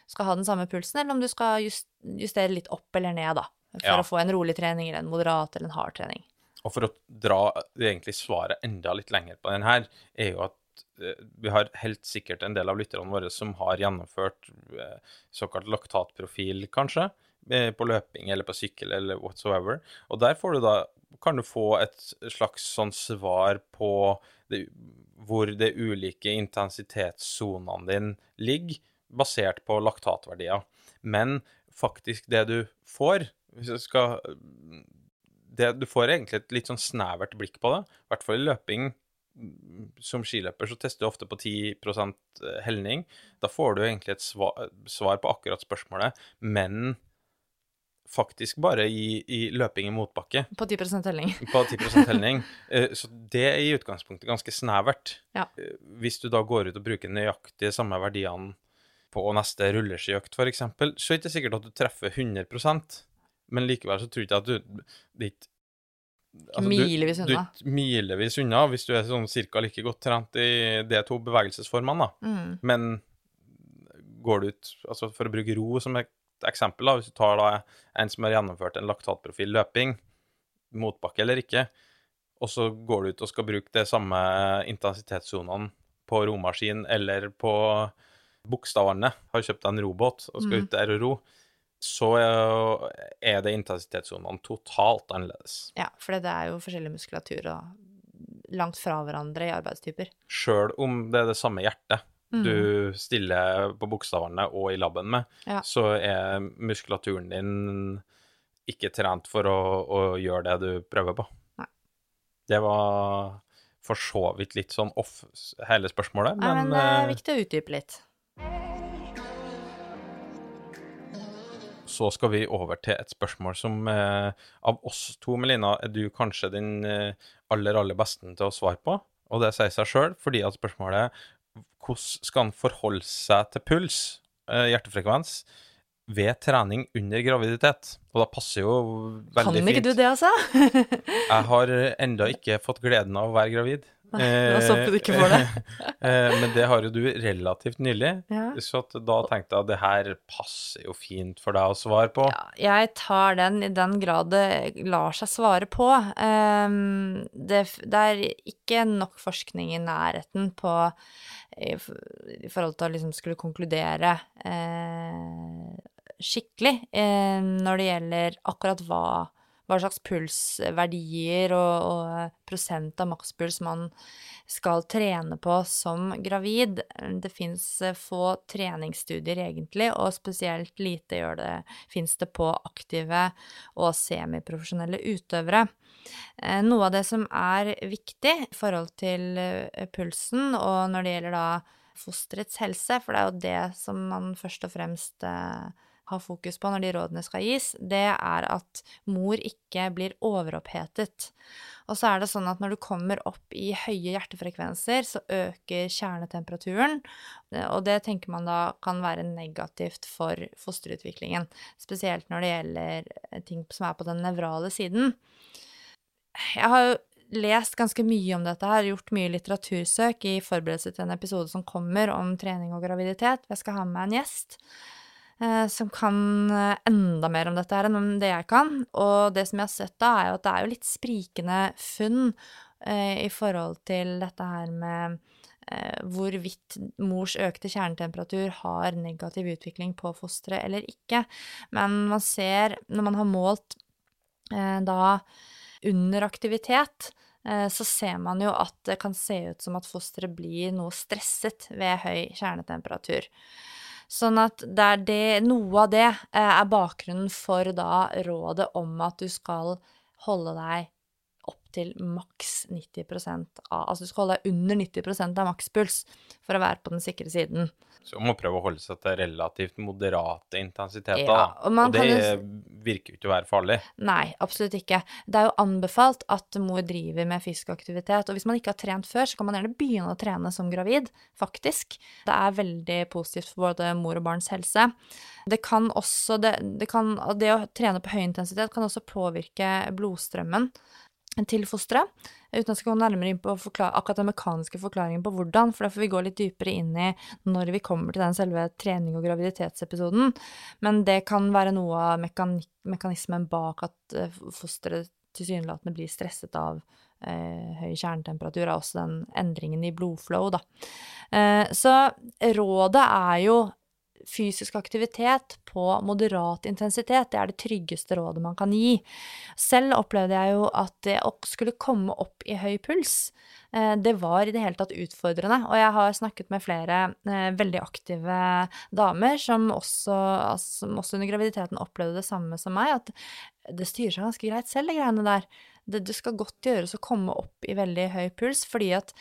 skal ha den samme pulsen, eller om du skal jus- justere litt opp eller ned, da. For Ja. å få en rolig trening eller en moderat eller en hard trening. Og for å dra egentlig svaret enda litt lenger på den her, er jo at eh, vi har helt sikkert en del av lytterne våre som har gjennomført eh, såkalt laktatprofil, kanskje, eh, på løping eller på sykkel eller whatsoever. Og der får du da, kan du få et slags sånn svar på det, hvor de ulike intensitetssonene dine ligger, basert på laktatverdier. Men faktisk det du får, hvis jeg skal det, du får egentlig et litt sånn snevert blikk på det. I hvert fall i løping. Som skiløper så tester du ofte på 10% helning. Da får du egentlig et svar, svar på akkurat spørsmålet, men faktisk bare i, i løping i motbakke På 10 telling. på 10 helning. Eh, Så det er i utgangspunktet ganske snevert. Ja. Eh, Hvis du da går ut og bruker nøyaktig samme verdiene på neste rulleskiøkt, f.eks., så er det ikke sikkert at du treffer 100% men likevel så tror jeg ikke at du det er altså, Milevis unna. Du, milevis unna hvis du er sånn cirka like godt trent i de to bevegelsesformene, da. Mm. Men går du ut altså For å bruke ro som et eksempel, da, hvis du tar da en som har gjennomført en laktatprofil løping, motbakke eller ikke, og så går du ut og skal bruke de samme intensitetssonene på romaskin eller på Bogstadvannet, har kjøpt deg en robåt og skal mm. ut der og ro, så er- er det intensitetssonene totalt annerledes. Ja, for det er jo forskjellig muskulatur og langt fra hverandre i arbeidstyper. Sjøl om det er det samme hjertet Mm. du stiller på bokstavene og i laben med, Ja. så er muskulaturen din ikke trent for å, å gjøre det du prøver på. Nei. Det var for så vidt litt sånn off hele spørsmålet, Nei, men, men det er eh, viktig å utdype litt. så skal vi over til et spørsmål som eh, av oss to, Melina, er du kanskje den eh, aller, aller beste til å svare på. Og det sier seg sjøl, fordi at spørsmålet er hvordan skal han forholde seg til puls, eh, hjertefrekvens, ved trening under graviditet? Og da passer jo veldig fint. Kan ikke fint. du det, altså? Jeg har enda ikke fått gleden av å være gravid. Nei, stopper du ikke får det. Eh, Men det har jo du relativt nylig. Ja. Så da tenkte jeg at det her passer jo fint for deg å svare på. Ja, jeg tar den i den grad det lar seg svare på. Ehm, det, det er ikke nok forskning i nærheten på i, forhold til å liksom skulle konkludere eh, skikkelig eh, når det gjelder akkurat hva, hva slags pulsverdier og, og prosent av makspuls man skal trene på som gravid. Det fins få treningsstudier egentlig, og spesielt lite gjør det, fins det på aktive og semiprofesjonelle utøvere. Eh, Noe av det som er viktig i forhold til eh, pulsen, og når det gjelder da fosterets helse, for det er jo det som man først og fremst eh, har fokus på når de rådene skal gis, det er at mor ikke blir overopphetet. Og så er det sånn at når du kommer opp i høye hjertefrekvenser, så øker kjernetemperaturen, og det tenker man da kan være negativt for fosterutviklingen, spesielt når det gjelder ting som er på den nevrale siden. Jeg har jo lest ganske mye om dette her, gjort mye litteratursøk i forberedelse til en episode som kommer om trening og graviditet. Jeg skal ha med meg en gjest eh, som kan eh, enda mer om dette her enn det jeg kan. Og det som jeg har sett da, er jo at det er jo litt sprikende funn eh, i forhold til dette her med eh, hvorvidt mors økte kjernetemperatur har negativ utvikling på fosteret eller ikke. Men man ser, når man har målt eh, da under aktivitet, eh, så ser man jo at det kan se ut som at fosteret blir noe stresset ved høy kjernetemperatur. Sånn at det det, noe av det eh, er bakgrunnen for da rådet om at du skal holde deg opp til maks 90 av Altså du skal holde deg under 90% av makspuls for å være på den sikre siden. Så man må prøve å holde seg til relativt moderate intensiteter, Ja, og Og det jo virker jo ikke å være farlig. Nei, absolutt ikke. Det er jo anbefalt at mor driver med fysisk aktivitet, og hvis man ikke har trent før, så kan man gjerne begynne å trene som gravid, faktisk. Det er veldig positivt for både mor og barns helse. Det kan også Det, det, kan, det å trene på høy intensitet kan også påvirke blodstrømmen til fosteret. Uten at jeg skal gå nærmere inn på akkurat den mekaniske forklaringen på hvordan, for da får vi gå litt dypere inn i når vi kommer til den selve trening- og graviditetsepisoden. Men det kan være noe av mekani mekanismen bak at eh, fosteret tilsynelatende blir stresset av eh, høy kjernetemperatur, er også den endringen i blodflow, da. Eh, så rådet er jo fysisk aktivitet på moderat intensitet. Det er det tryggeste rådet man kan gi. Selv opplevde jeg jo at det skulle komme opp i høy puls, eh, det var i det hele tatt utfordrende. Og jeg har snakket med flere eh, veldig aktive damer som også, altså, som også under graviditeten opplevde det samme som meg, at det styrer seg ganske greit selv, de greiene der. Det, det skal godt gjøres å komme opp i veldig høy puls, fordi at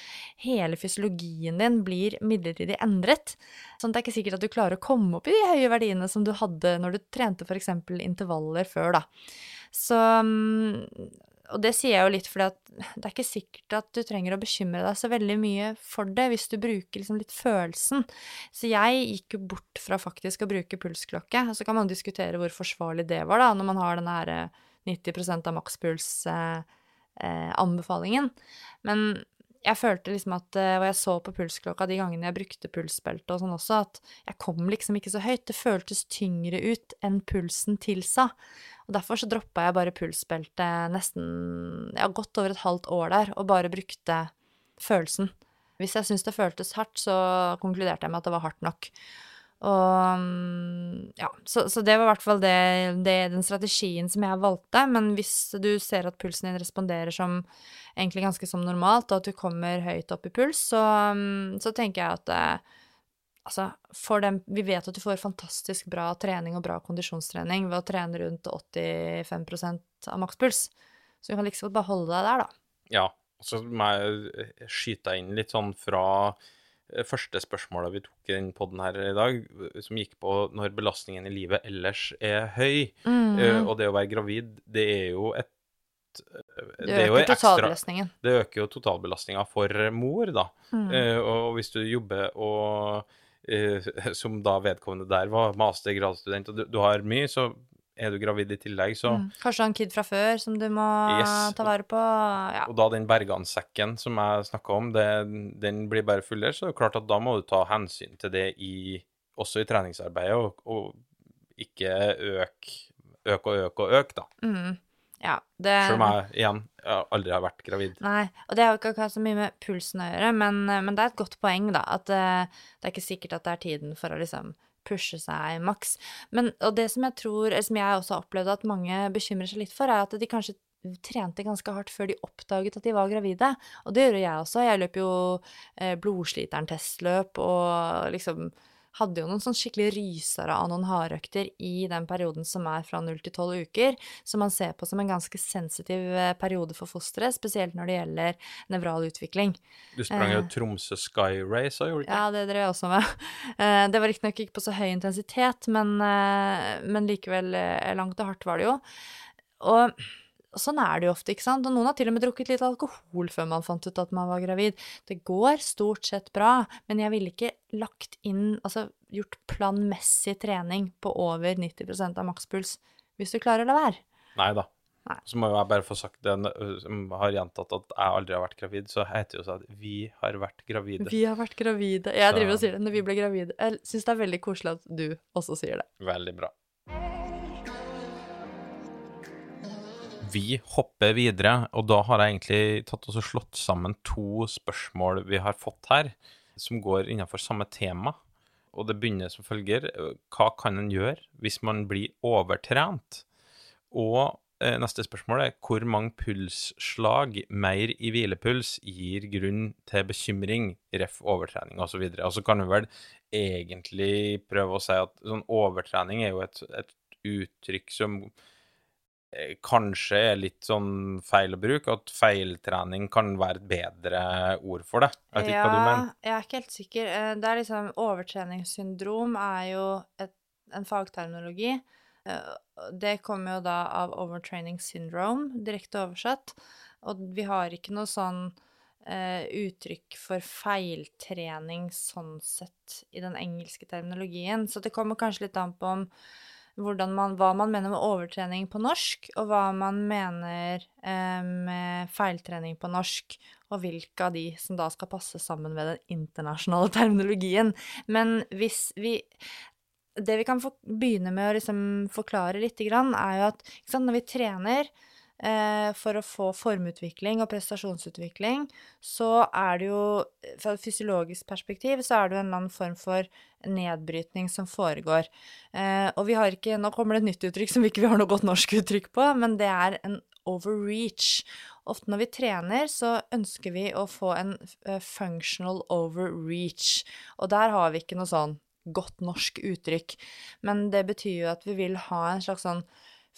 hele fysiologien din blir midlertidig endret. Sånn at det er ikke sikkert at du klarer å komme opp i de høye verdiene som du hadde når du trente f.eks. intervaller før, da. Så mm, Og det sier jeg jo litt fordi at det er ikke sikkert at du trenger å bekymre deg så veldig mye for det, hvis du bruker liksom litt følelsen. Så jeg gikk jo bort fra faktisk å bruke pulsklokke, så kan man diskutere hvor forsvarlig det var, da, når man har den her eh, 90% av makspuls-anbefalingen. Men jeg følte liksom at, eh, og jeg så på pulsklokka de gangene jeg brukte pulsbelte og sånn også, at jeg kom liksom ikke så høyt. Det føltes tyngre ut enn pulsen tilsa. Og derfor så droppa jeg bare pulsbeltet nesten ja, godt over et halvt år der, og bare brukte følelsen. Hvis jeg syntes det føltes hardt, så konkluderte jeg med at det var hardt nok. Og mm, ja, så, så det var i hvert fall det, det, den strategien som jeg valgte. Men hvis du ser at pulsen din responderer som egentlig ganske som normalt, og at du kommer høyt opp i puls, så, mm, så tenker jeg at eh, Altså, dem Vi vet at du får fantastisk bra trening og bra kondisjonstrening ved å trene rundt 85% av makspuls. Så du kan liksom bare holde deg der, da. Ja. Så må jeg skyte skyte inn litt sånn fra første spørsmålet vi tok i den poden her i dag, som gikk på når belastningen i livet ellers er høy. Mm. Uh, og det å være gravid, det er jo et eh, det er øker ekstra- totalbelastningen. Det øker jo totalbelastninga for mor, da. Mm. Uh, og hvis du jobber og uh, Som da vedkommende der var mastergradsstudent, og du, du har mye, så er du gravid i tillegg, så Mm. Kanskje en kid fra før som du må Yes. ta vare på. Ja. Og da den bergansekken som jeg snakka om, det, den blir bare fullere, så er det klart at da må du ta hensyn til det i, også i treningsarbeidet, og, og ikke øke øk og øke og øke, da. Mm. ja det, Selv om jeg igjen jeg aldri har vært gravid. Nei, og det har jo ikke akkurat så mye med pulsen å gjøre, men, men det er et godt poeng, da. At eh, det er ikke sikkert at det er tiden for å liksom pushe seg maks. Men, og det som jeg tror, som jeg også har opplevd at mange bekymrer seg litt for, er at de kanskje trente ganske hardt før de oppdaget at de var gravide. Og det gjør jeg også. Jeg løper jo eh, blodsliteren-testløp og liksom hadde jo noen sånn skikkelig rysere av noen hardøkter i den perioden som er fra 0 til 12 uker, som man ser på som en ganske sensitiv eh, periode for fosteret, spesielt når det gjelder nevral utvikling. Du sprang jo Eh. Tromsø Sky Race, har gjorde du ikke? Ja, det drev jeg også med. Eh, Det var riktignok ikke på så høy intensitet, men, eh, men likevel eh, langt og hardt var det jo. Og sånn er det jo ofte, ikke sant. Og noen har til og med drukket litt alkohol før man fant ut at man var gravid. Det går stort sett bra, men jeg ville ikke lagt inn, altså gjort planmessig trening på over 90% av makspuls, hvis du klarer å la være. Nei da. Nei. Så må jeg bare få sagt det, som har gjentatt at jeg aldri har vært gravid, så heter det jo sånn at vi har vært gravide. Vi har vært gravide. Jeg driver og sier det når vi ble gravide. Jeg syns det er veldig koselig at du også sier det. Veldig bra. Vi hopper videre, og da har jeg egentlig tatt og slått sammen to spørsmål vi har fått her, som går innenfor samme tema. Og det begynner som følger. Hva kan en gjøre hvis man blir overtrent? Og eh, neste spørsmål er hvor mange pulsslag mer i hvilepuls gir grunn til bekymring, ref. overtrening osv. Og, så og så kan vi vel egentlig prøve å si at sånn overtrening er jo et, et uttrykk som kanskje er litt sånn feil å bruke, at feiltrening kan være et bedre ord for det. Jeg vet ikke hva du mener. jeg er ikke helt sikker. Eh, Det er liksom Overtreningssyndrom er jo et, en fagterminologi. Eh, Det kommer jo da av overtraining syndrome, direkte oversatt. Og vi har ikke noe sånn Uh, uttrykk for feiltrening sånn sett i den engelske terminologien. Så det kommer kanskje litt an på om man, hva man mener med overtrening på norsk, og hva man mener eh, med feiltrening på norsk, og hvilke av de som da skal passe sammen med den internasjonale terminologien. Men hvis vi Det vi kan begynne med å liksom forklare lite grann, er jo at sant, når vi trener for å få formutvikling og prestasjonsutvikling, så er det jo Fra et fysiologisk perspektiv så er det jo en eller annen form for nedbrytning som foregår. Eh, og vi har ikke Nå kommer det et nytt uttrykk som vi ikke har noe godt norsk uttrykk på, men det er en overreach. Ofte når vi trener, så ønsker vi å få en eh, functional overreach, og der har vi ikke noe sånn godt norsk uttrykk. Men det betyr jo at vi vil ha en slags sånn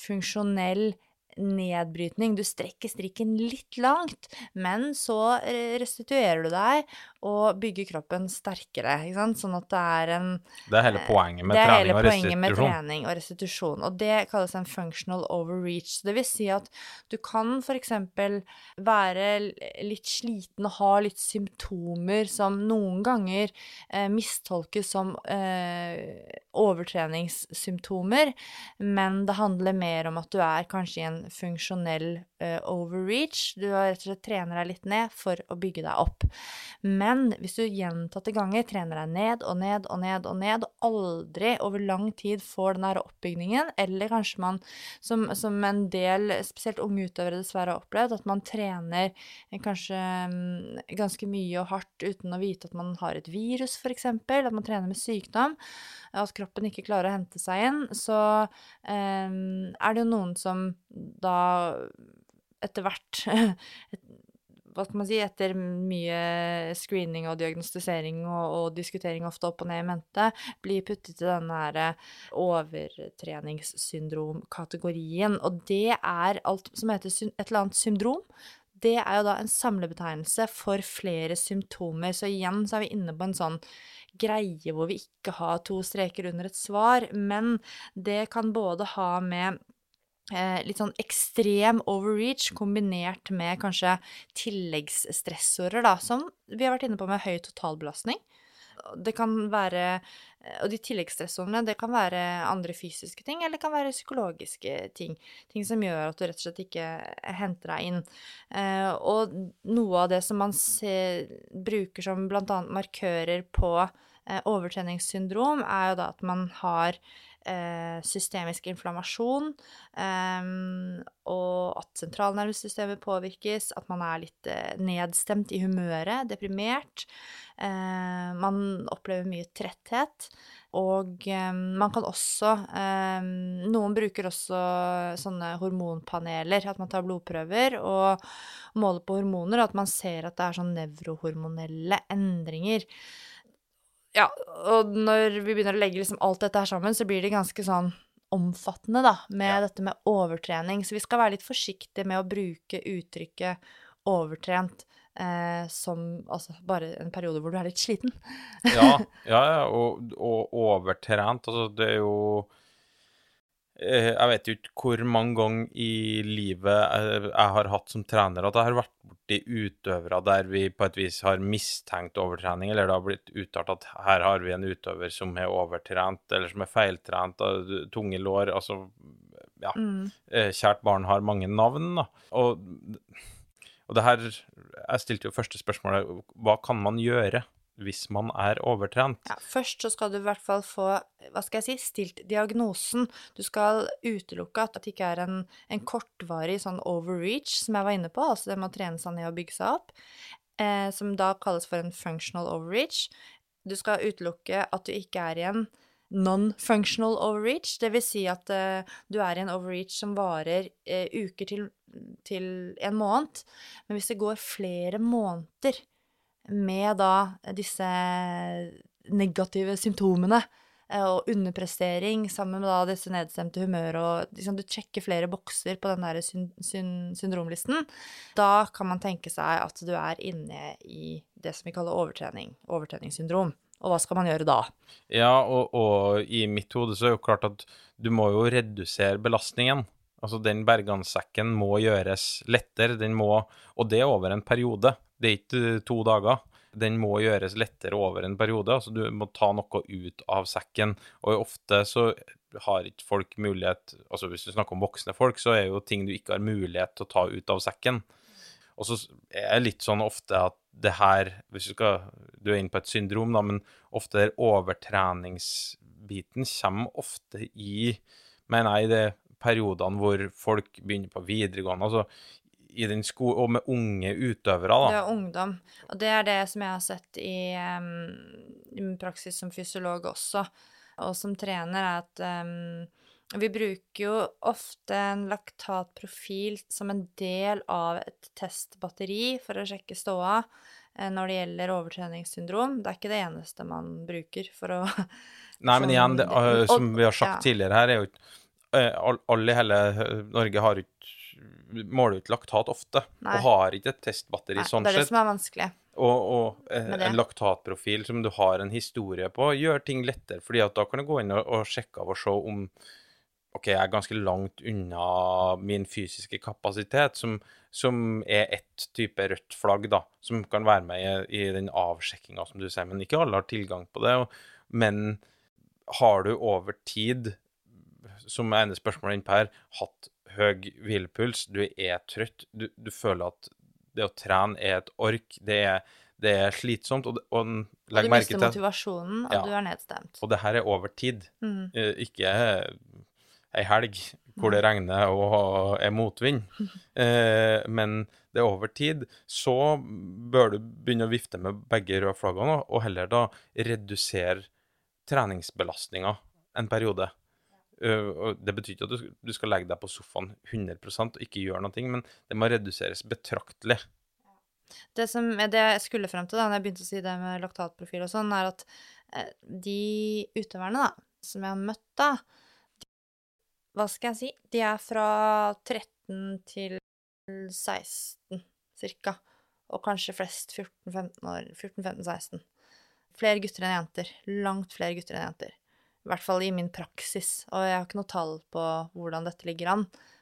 funksjonell nedbrytning. Du strekker strikken litt langt, men så eh, restituerer du deg og bygger kroppen sterkere, ikke sant? Sånn at det er en Det er hele poenget med trening hele og poenget med trening og restitusjon, og det kalles en functional overreach. Det vil si at du kan eksempel være litt sliten og ha litt symptomer som noen ganger eh, mistolkes som eh, overtreningssymptomer, men det handler mer om at du er kanskje i en funksjonell uh, overreach. Du har rett og slett trener deg litt ned for å bygge deg opp. Men hvis du gjentatte ganger trener deg ned og ned og ned og ned, og aldri over lang tid får den der oppbygningen, eller kanskje man som, som en del, spesielt unge utøvere dessverre har opplevd, at man trener eh, kanskje mm, ganske mye og hardt uten å vite at man har et virus, eksempel, at man trener med sykdom, at kroppen ikke klarer å hente seg inn, så eh, er det jo noen som da etter hvert hva skal man si, etter mye screening og diagnostisering og, og diskutering ofte opp og ned i mente, blir puttet i denne her overtreningssyndromkategorien. Og det er alt som heter et eller annet syndrom. Det er jo da en samlebetegnelse for flere symptomer. Så igjen så er vi inne på en sånn greie hvor vi ikke har to streker under et svar, men det kan både ha med eh, litt sånn ekstrem overreach kombinert med kanskje tilleggsstressorer, da, som vi har vært inne på med høy totalbelastning. Det kan være eh, Og de tilleggsstressorene, det kan være andre fysiske ting, eller det kan være psykologiske ting. Ting som gjør at du rett og slett ikke henter deg inn. Eh, og noe av det som man ser, bruker som annet markører på eh, overtreningssyndrom, er jo da at man har eh, systemisk inflammasjon, eh, og at sentralnervesystemet påvirkes, at man er litt eh, nedstemt i humøret, deprimert. Eh, man opplever mye tretthet, og eh, man kan også eh, Noen bruker også sånne hormonpaneler, at man tar blodprøver og måler på hormoner, og at man ser at det er sånn nevrohormonelle endringer. Ja, og når vi begynner å legge liksom alt dette her sammen, så blir det ganske sånn omfattende, da, med Ja. dette med overtrening. Så vi skal være litt forsiktige med å bruke uttrykket overtrent eh, som altså bare en periode hvor du er litt sliten. Ja, ja, ja, og, og overtrent. Altså, det er jo Jeg vet jo ikke hvor mange ganger i livet jeg, har hatt som trener at jeg har vært borti utøvere der vi på et vis har mistenkt overtrening, eller det har blitt uttalt at her har vi en utøver som er overtrent, eller som er feiltrent, tunge lår, altså Ja. Mm. eh, Kjært barn har mange navn, da. Og, og det her Jeg stilte jo første spørsmålet Hva kan man gjøre hvis man er overtrent? Ja, først så skal du i hvert fall få, hva skal jeg si, stilt diagnosen. Du skal utelukke at det ikke er en, en kortvarig sånn overreach, som jeg var inne på, altså det med å trene seg ned og bygge seg opp, eh, som da kalles for en functional overreach. Du skal utelukke at du ikke er i en non-functional overreach. Vil si at eh, du er i en overreach som varer eh, uker til, til en måned. Men hvis det går flere måneder med da disse negative symptomene eh, og underprestering sammen med da disse nedstemte humøret og liksom, du sjekker flere bokser på den der syn syn syndromlisten, da kan man tenke seg at du er inne i det som vi kaller overtrening, overtreningssyndrom. Og hva skal man gjøre da? Ja, og, og i mitt hode så er det jo klart at du må jo redusere belastningen. Altså, den bergansekken må gjøres lettere, den må Og det er over en periode, det er ikke to dager. Den må gjøres lettere over en periode. Altså, du må ta noe ut av sekken. Og ofte så har ikke folk mulighet Altså, hvis du snakker om voksne folk, så er jo ting du ikke har mulighet til å ta ut av sekken. Og så er det litt sånn ofte at det her hvis Du skal, du er inne på et syndrom, da, men ofte der overtreningsbiten kommer ofte i mener jeg, de periodene hvor folk begynner på videregående. altså i den sko og med unge utøvere, da. Det er ungdom. Og det er det som jeg har sett i, um, i praksis som fysiolog også, og som trener, er at um, vi bruker jo ofte en laktatprofil som en del av et testbatteri for å sjekke ståa eh, når det gjelder overtreningssyndrom. Det er ikke det eneste man bruker for å Nei, men igjen, det, som vi har sagt tidligere her, er jo ikke Alle i hele Norge har ikke måler ut laktat ofte, Nei. og har ikke et testbatteri Nei, sånn det er det sett. som er vanskelig. Og, og eh, en laktatprofil som du har en historie på, gjør ting lettere, fordi at da kan du gå inn og, og sjekke av og se om OK, jeg er ganske langt unna min fysiske kapasitet, som, som er ett type rødt flagg, da, som kan være med i, i den avsjekkinga, som du sier. Men ikke alle har tilgang på det. Og, men har du over tid, som ene spørsmålet innpå her, hatt høy hvilepuls, du er trøtt, du, du føler at det å trene er et ork, det er, det er slitsomt, og, og Og legg du merke mister til at motivasjonen, og Ja. du er nedstemt. Og det her er over tid, Mm. eh, ikke ei helg hvor det regner og er motvind. Eh, men det er over tid. Så bør du begynne å vifte med begge røde flaggene, og heller da redusere treningsbelastninga en periode. Eh, og det betyr ikke at du, skal legge deg på sofaen 100% og ikke gjøre noe, men det må reduseres betraktelig. Det som det jeg skulle frem til da når jeg begynte å si det med laktatprofil og sånn, er at eh, de utøverne da, som jeg har møtt da, hva skal jeg si, de er fra 13 til 16 cirka, og kanskje flest 14-15 år, 14-15-16. Flere gutter enn jenter, langt flere gutter enn jenter. I hvert fall i min praksis, og jeg har ikke noe tall på hvordan dette ligger an,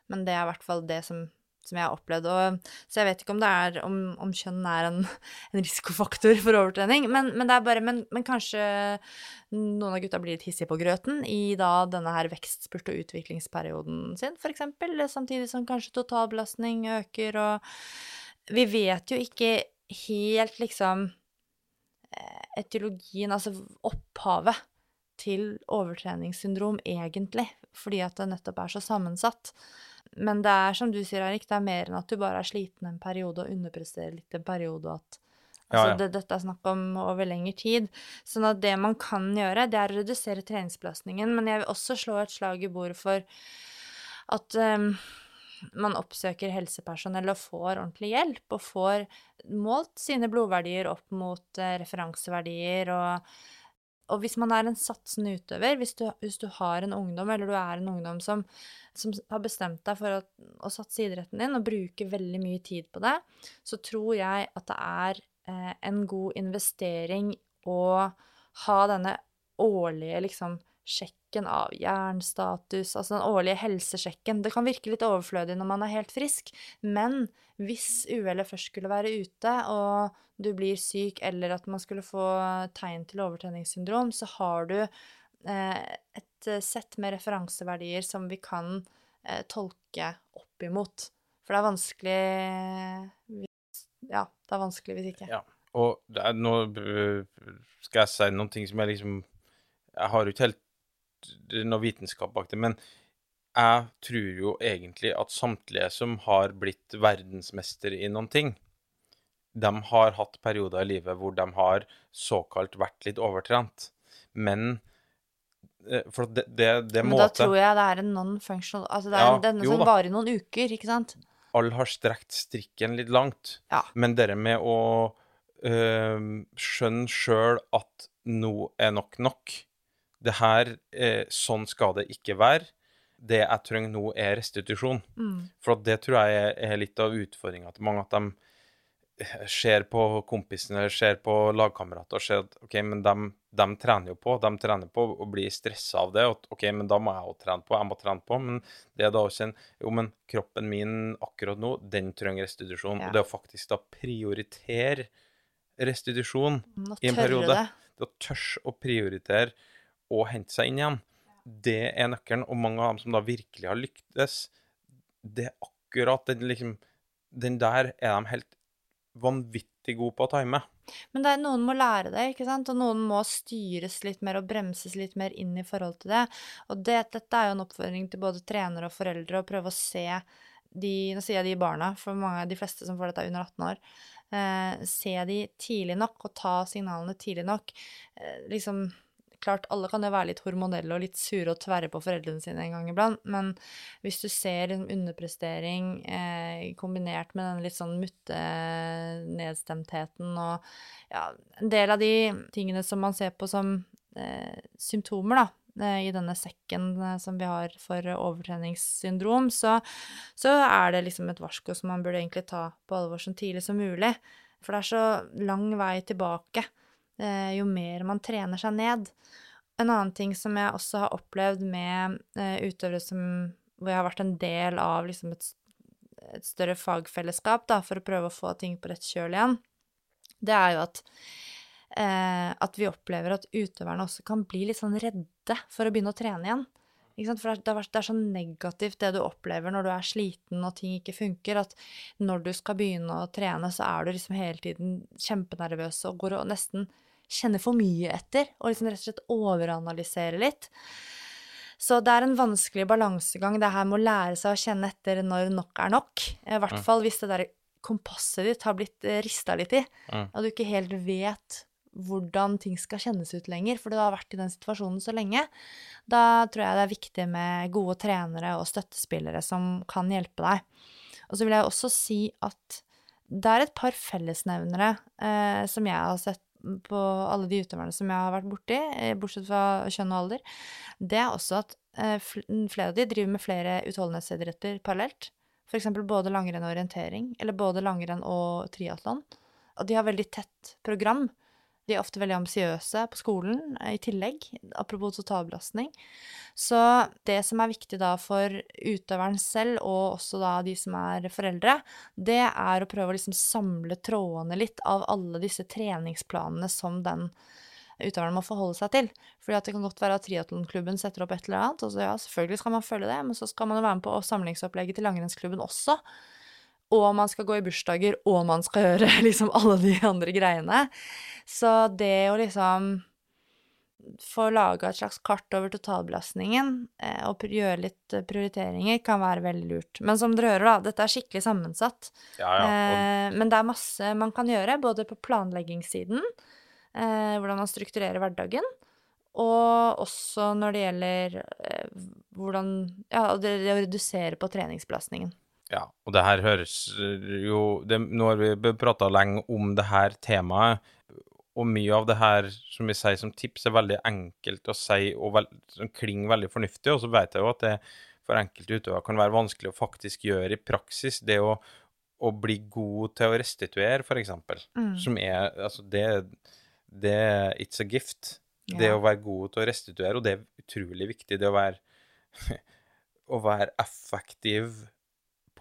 men det er i hvert fall det som, som jeg har opplevd. Og, så jeg vet ikke om det er om, om kjønn er en, en risikofaktor for overtrening, men, men, bare, men, men kanskje noen av gutta blir litt hissige på grøten i da denne her vekstspurt- og utviklingsperioden sin, eksempel, samtidig som kanskje totalbelastning øker, og vi vet jo ikke helt liksom eh, etiologien, altså opphavet til overtreningssyndrom egentlig, fordi at det nettopp er så sammensatt. Men det er som du sier, Erik, det er mer enn at du bare er sliten en periode og underpresterer litt en periode, og at altså, ja. Det, dette er snakk om over lengre tid. Sånn at det man kan gjøre, det er å redusere treningsbelastningen, men jeg vil også slå et slag i bordet for at um, man oppsøker helsepersonell og får ordentlig hjelp, og får målt sine blodverdier opp mot uh, referanseverdier og og hvis man er en satsende utøver, hvis du, hvis du har en ungdom, eller du er en ungdom som, som har bestemt deg for å, å satse idretten din og bruker veldig mye tid på det, så tror jeg at det er eh, en god investering å ha denne årlige liksom sjekken av jernstatus, altså den årlige helsesjekken. Det kan virke litt overflødig når man er helt frisk, men hvis uhellet først skulle være ute, og du blir syk, eller at man skulle få tegn til overtenningssyndrom, så har du eh, et eh, sett med referanseverdier som vi kan eh, tolke opp imot. For det er vanskelig hvis, Ja, det er vanskelig hvis ikke. Ja. Og er, nå øh, skal jeg si noen ting som jeg liksom Jeg har jo ikke helt noe vitenskap bak det, men jeg tror jo egentlig at samtlige som har blitt verdensmester i noen ting, de har hatt perioder i livet hvor de har såkalt vært litt overtrent. Men eh, For det, det, det Men da tror jeg det er en non-functional Altså det er Ja, denne som varer noen uker, ikke sant? Alle har strekt strikken litt langt. Ja. Men det med å øh, skjønne sjøl at nå er nok nok Det her eh, Sånn skal det ikke være. Det jeg trenger nå, er restitusjon. Mm. For at det tror jeg er, er litt av utfordringa til mange. At de eh, ser på kompisene eller ser på lagkamerater og ser at OK, men de, de trener jo på. De trener på og blir stressa av det. Og OK, men da må jeg òg trene på. Jeg må trene på. Men det er da også en Jo, men kroppen min akkurat nå, den trenger restitusjon. Ja. Og det å faktisk da prioritere restitusjon i en periode. det. Det å tørre å prioritere og hente seg inn igjen, det er nøkkelen. Og mange av dem som da virkelig har lyktes, det er akkurat den liksom Den der er de helt vanvittig gode på å time. Men er, noen må lære det, ikke sant? Og noen må styres litt mer og bremses litt mer inn i forhold til det. Og det, dette er jo en oppfordring til både trenere og foreldre å prøve å se de Nå sier jeg de barna, for mange, de fleste som får dette, er under 18 år. Eh, se de tidlig nok, og ta signalene tidlig nok. Eh, liksom Klart, alle kan jo være litt hormonelle og litt sure og tverre på foreldrene sine en gang iblant, men hvis du ser en underprestering eh, kombinert med den litt sånn mutte nedstemtheten og ja, en del av de tingene som man ser på som eh, symptomer, da, eh, i denne sekken eh, som vi har for overtreningssyndrom, så, så er det liksom et varsko som man burde egentlig ta på alvor så tidlig som mulig. For det er så lang vei tilbake jo mer man trener seg ned. En annen ting som jeg også har opplevd med eh, utøvere som hvor jeg har vært en del av liksom et, et større fagfellesskap da, for å prøve å få ting på rett kjøl igjen, det er jo at eh, at vi opplever at utøverne også kan bli litt sånn redde for å begynne å trene igjen. For det er- det er så negativt det du opplever når du er sliten og ting ikke funker, at når du skal begynne å trene, så er du liksom hele tiden kjempenervøs og går og nesten kjenner for mye etter, og liksom rett og slett overanalyserer litt. Så det er en vanskelig balansegang, det her med å lære seg å kjenne etter når nok er nok. I hvert fall hvis det der kompasset ditt har blitt rista litt i, og du ikke helt vet hvordan ting skal kjennes ut lenger, for du har vært i den situasjonen så lenge. Da tror jeg det er viktig med gode trenere og støttespillere som kan hjelpe deg. Og så vil jeg også si at det er et par fellesnevnere eh, som jeg har sett på alle de utøverne som jeg har vært borti, eh, bortsett fra kjønn og alder. Det er også at eh, flere av de driver med flere utholdenhetsidretter parallelt. Eksempel både langrenn og orientering, eller både langrenn og triatlon. Og de har veldig tett program. De er ofte veldig ambisiøse på skolen eh, i tillegg, apropos totalbelastning. Så det som er viktig da for utøveren selv, og også da de som er foreldre, det er å prøve å liksom samle trådene litt av alle disse treningsplanene som den utøveren må forholde seg til. Fordi at det kan godt være at triatlonklubben setter opp et eller annet, og så ja, selvfølgelig skal man følge det, men så skal man jo være med på samlingsopplegget til langrennsklubben også. Og man skal gå i bursdager, og man skal gjøre liksom alle de andre greiene. Så det å liksom få laga et slags kart over totalbelastningen eh, og gjøre litt eh, prioriteringer kan være veldig lurt. Men som dere hører, da, dette er skikkelig sammensatt. Ja, ja. Og, Eh, men det er masse man kan gjøre, både på planleggingssiden, hvordan man strukturerer hverdagen, og også når det gjelder hvordan Ja, det, det å redusere på treningsbelastningen. Ja, og det her høres jo det, Nå har vi prata lenge om det her temaet, og mye av det her som vi sier som tips, er veldig enkelt å si og veld, som klinger veldig fornuftig. Og så vet jeg jo at det for enkelte utøvere kan være vanskelig å faktisk gjøre i praksis. Det å, å bli god til å restituere, f.eks. Mm. Som er Altså, det, det It's a gift. Det å være god til å restituere, og det er utrolig viktig. Det å være Å være effektiv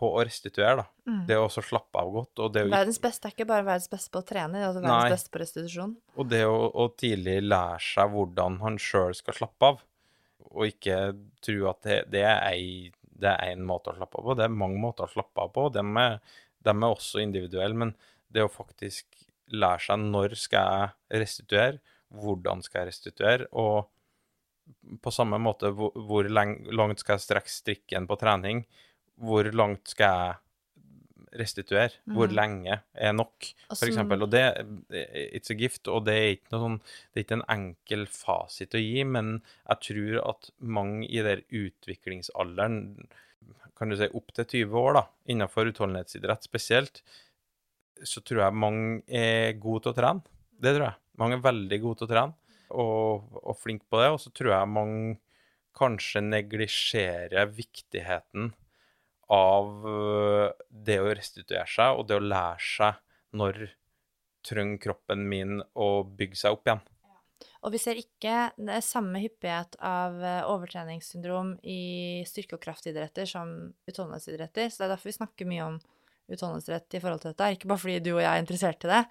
på å restituere, da. Mm. Det å også slappe av godt. Og det å, Verdens beste er ikke bare verdens beste på å trene, det er også verdens Nei. beste på restitusjon. og det å, å tidlig lære seg hvordan han sjøl skal slappe av, og ikke tro at det, det er ei det er én måte å slappe av på. Det er mange måter å slappe av på. De er, dem er også individuelle, men det å faktisk lære seg når skal jeg restituere, hvordan skal jeg restituere, og på samme måte hvor, hvor langt skal jeg strekke strikken på trening, hvor langt skal jeg restituere. Hvor Mhm. lenge er nok, Og for som- eksempel. Og det It's a gift, og det er ikke noe sånn Det er ikke en enkel fasit å gi, men jeg tror at mange i den utviklingsalderen, kan du si opp til 20 år, da, innenfor utholdenhetsidrett spesielt, så tror jeg mange er gode til å trene. Det tror jeg. Mange er veldig gode til å trene, og, og flinke på det. Og så tror jeg mange kanskje neglisjerer viktigheten av øh, det å restituere seg, og det å lære seg når trenger kroppen min å bygge seg opp igjen. Og vi ser ikke det samme hyppighet av eh, overtreningssyndrom i styrke- og kraftidretter som utholdenhetsidretter. Så det er derfor vi snakker mye om utholdenhetsrett i forhold til dette. Ikke bare fordi du og jeg er interessert i det.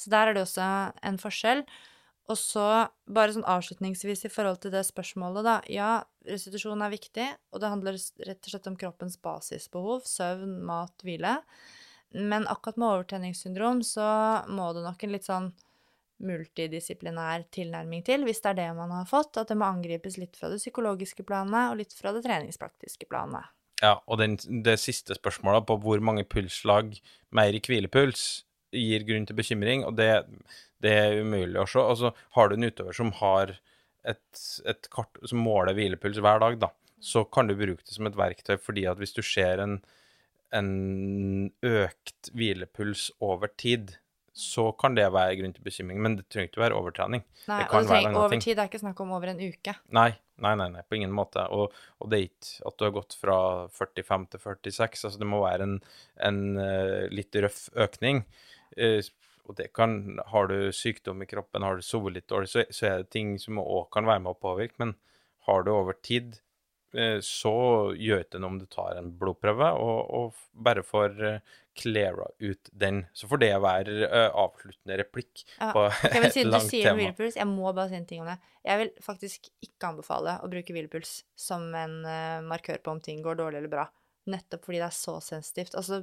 Så der er det også en forskjell. Og så bare sånn avslutningsvis i forhold til det spørsmålet, da. Ja, restitusjon er viktig, og det handler rett og slett om kroppens basisbehov. Søvn, mat, hvile. Men akkurat med overtenningssyndrom så må det nok en litt sånn multidisiplinær tilnærming til, hvis det er det man har fått. At det må angripes litt fra det psykologiske planet og litt fra det treningspraktiske planet. Ja, og den, det siste spørsmålet på hvor mange pulsslag mer i hvilepuls gir grunn til bekymring, og det, det er umulig å se. Altså, har du en utøver som har et, et kart som måler hvilepuls hver dag, da, så kan du bruke det som et verktøy, fordi at hvis du ser en, en økt hvilepuls over tid, så kan det være grunn til bekymring, men det trenger ikke være overtrening. Nei, Det og kan det være trenger, over tid er ikke snakk om over en uke. Nei, nei, nei, nei på ingen måte. Og, og det er ikke at du har gått fra 45 til 46. Altså det må være en, en eh, litt røff økning. Eh, og det kan Har du sykdom i kroppen, har du sovet litt dårlig, så, så er det ting som òg kan være med å påvirke. Men har du over tid, eh, så gjør det noe om du tar en blodprøve og, og bare får cleara ut den. Så får det være eh, avsluttende replikk Ja, på et langt tema. du sier tema. hvilepuls, jeg må bare si en ting om det. Jeg vil faktisk ikke anbefale å bruke hvilepuls som en eh, markør på om ting går dårlig eller bra. Nettopp fordi det er så sensitivt. Altså,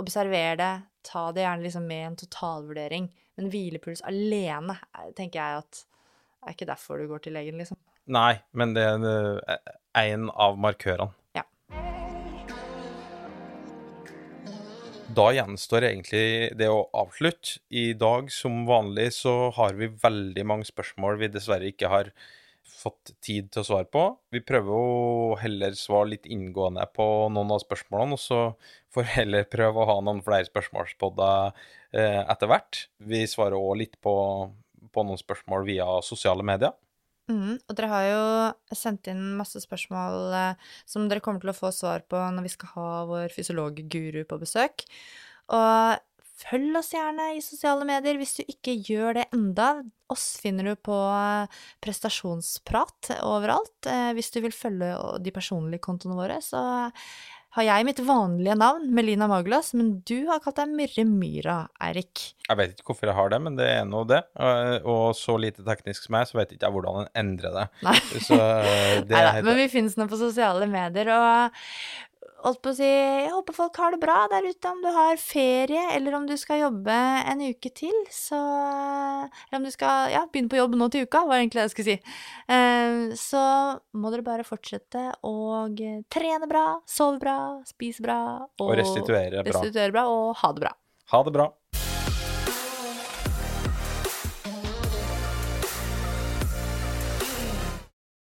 observer det, ta det gjerne liksom med en totalvurdering. Men hvilepuls alene eh, tenker jeg at er ikke derfor du går til legen, liksom. Nei, men det er eh, en av markørene. Ja. Da gjenstår egentlig det å avslutte. I dag, som vanlig, så har vi veldig mange spørsmål vi dessverre ikke har fått tid til å svare på. Vi prøver å heller svare litt inngående på noen av spørsmålene, og så får vi heller prøve å ha noen flere spørsmålspodder eh, etter hvert. Vi svarer òg litt på, på noen spørsmål via sosiale medier. Mm, Og dere har jo sendt inn masse spørsmål eh, som dere kommer til å få svar på når vi skal ha vår fysiologguru på besøk. Og følg oss gjerne i sosiale medier hvis du ikke gjør det enda. Oss finner du på eh, prestasjonsprat overalt. Eh, Hvis du vil følge de personlige kontoene våre, så har jeg mitt vanlige navn, Melina Maglas, men du har kalt deg Myrre Myra, Eirik. Jeg vet ikke hvorfor jeg har det, men det er nå det. Og, så lite teknisk som jeg, så vet ikke jeg hvordan en endrer det. Nei. Så eh, det er men vi finnes nå på sosiale medier, og holdt på å si, jeg håper folk har det bra der ute, om du har ferie, eller om du skal jobbe en uke til, så Eller om du skal, ja, begynne på jobb nå til uka, var egentlig det jeg skulle si. Eh, Så må dere bare fortsette å trene bra, sove bra, spise bra, Og restituere bra. restituere bra, og ha det bra. Ha det bra.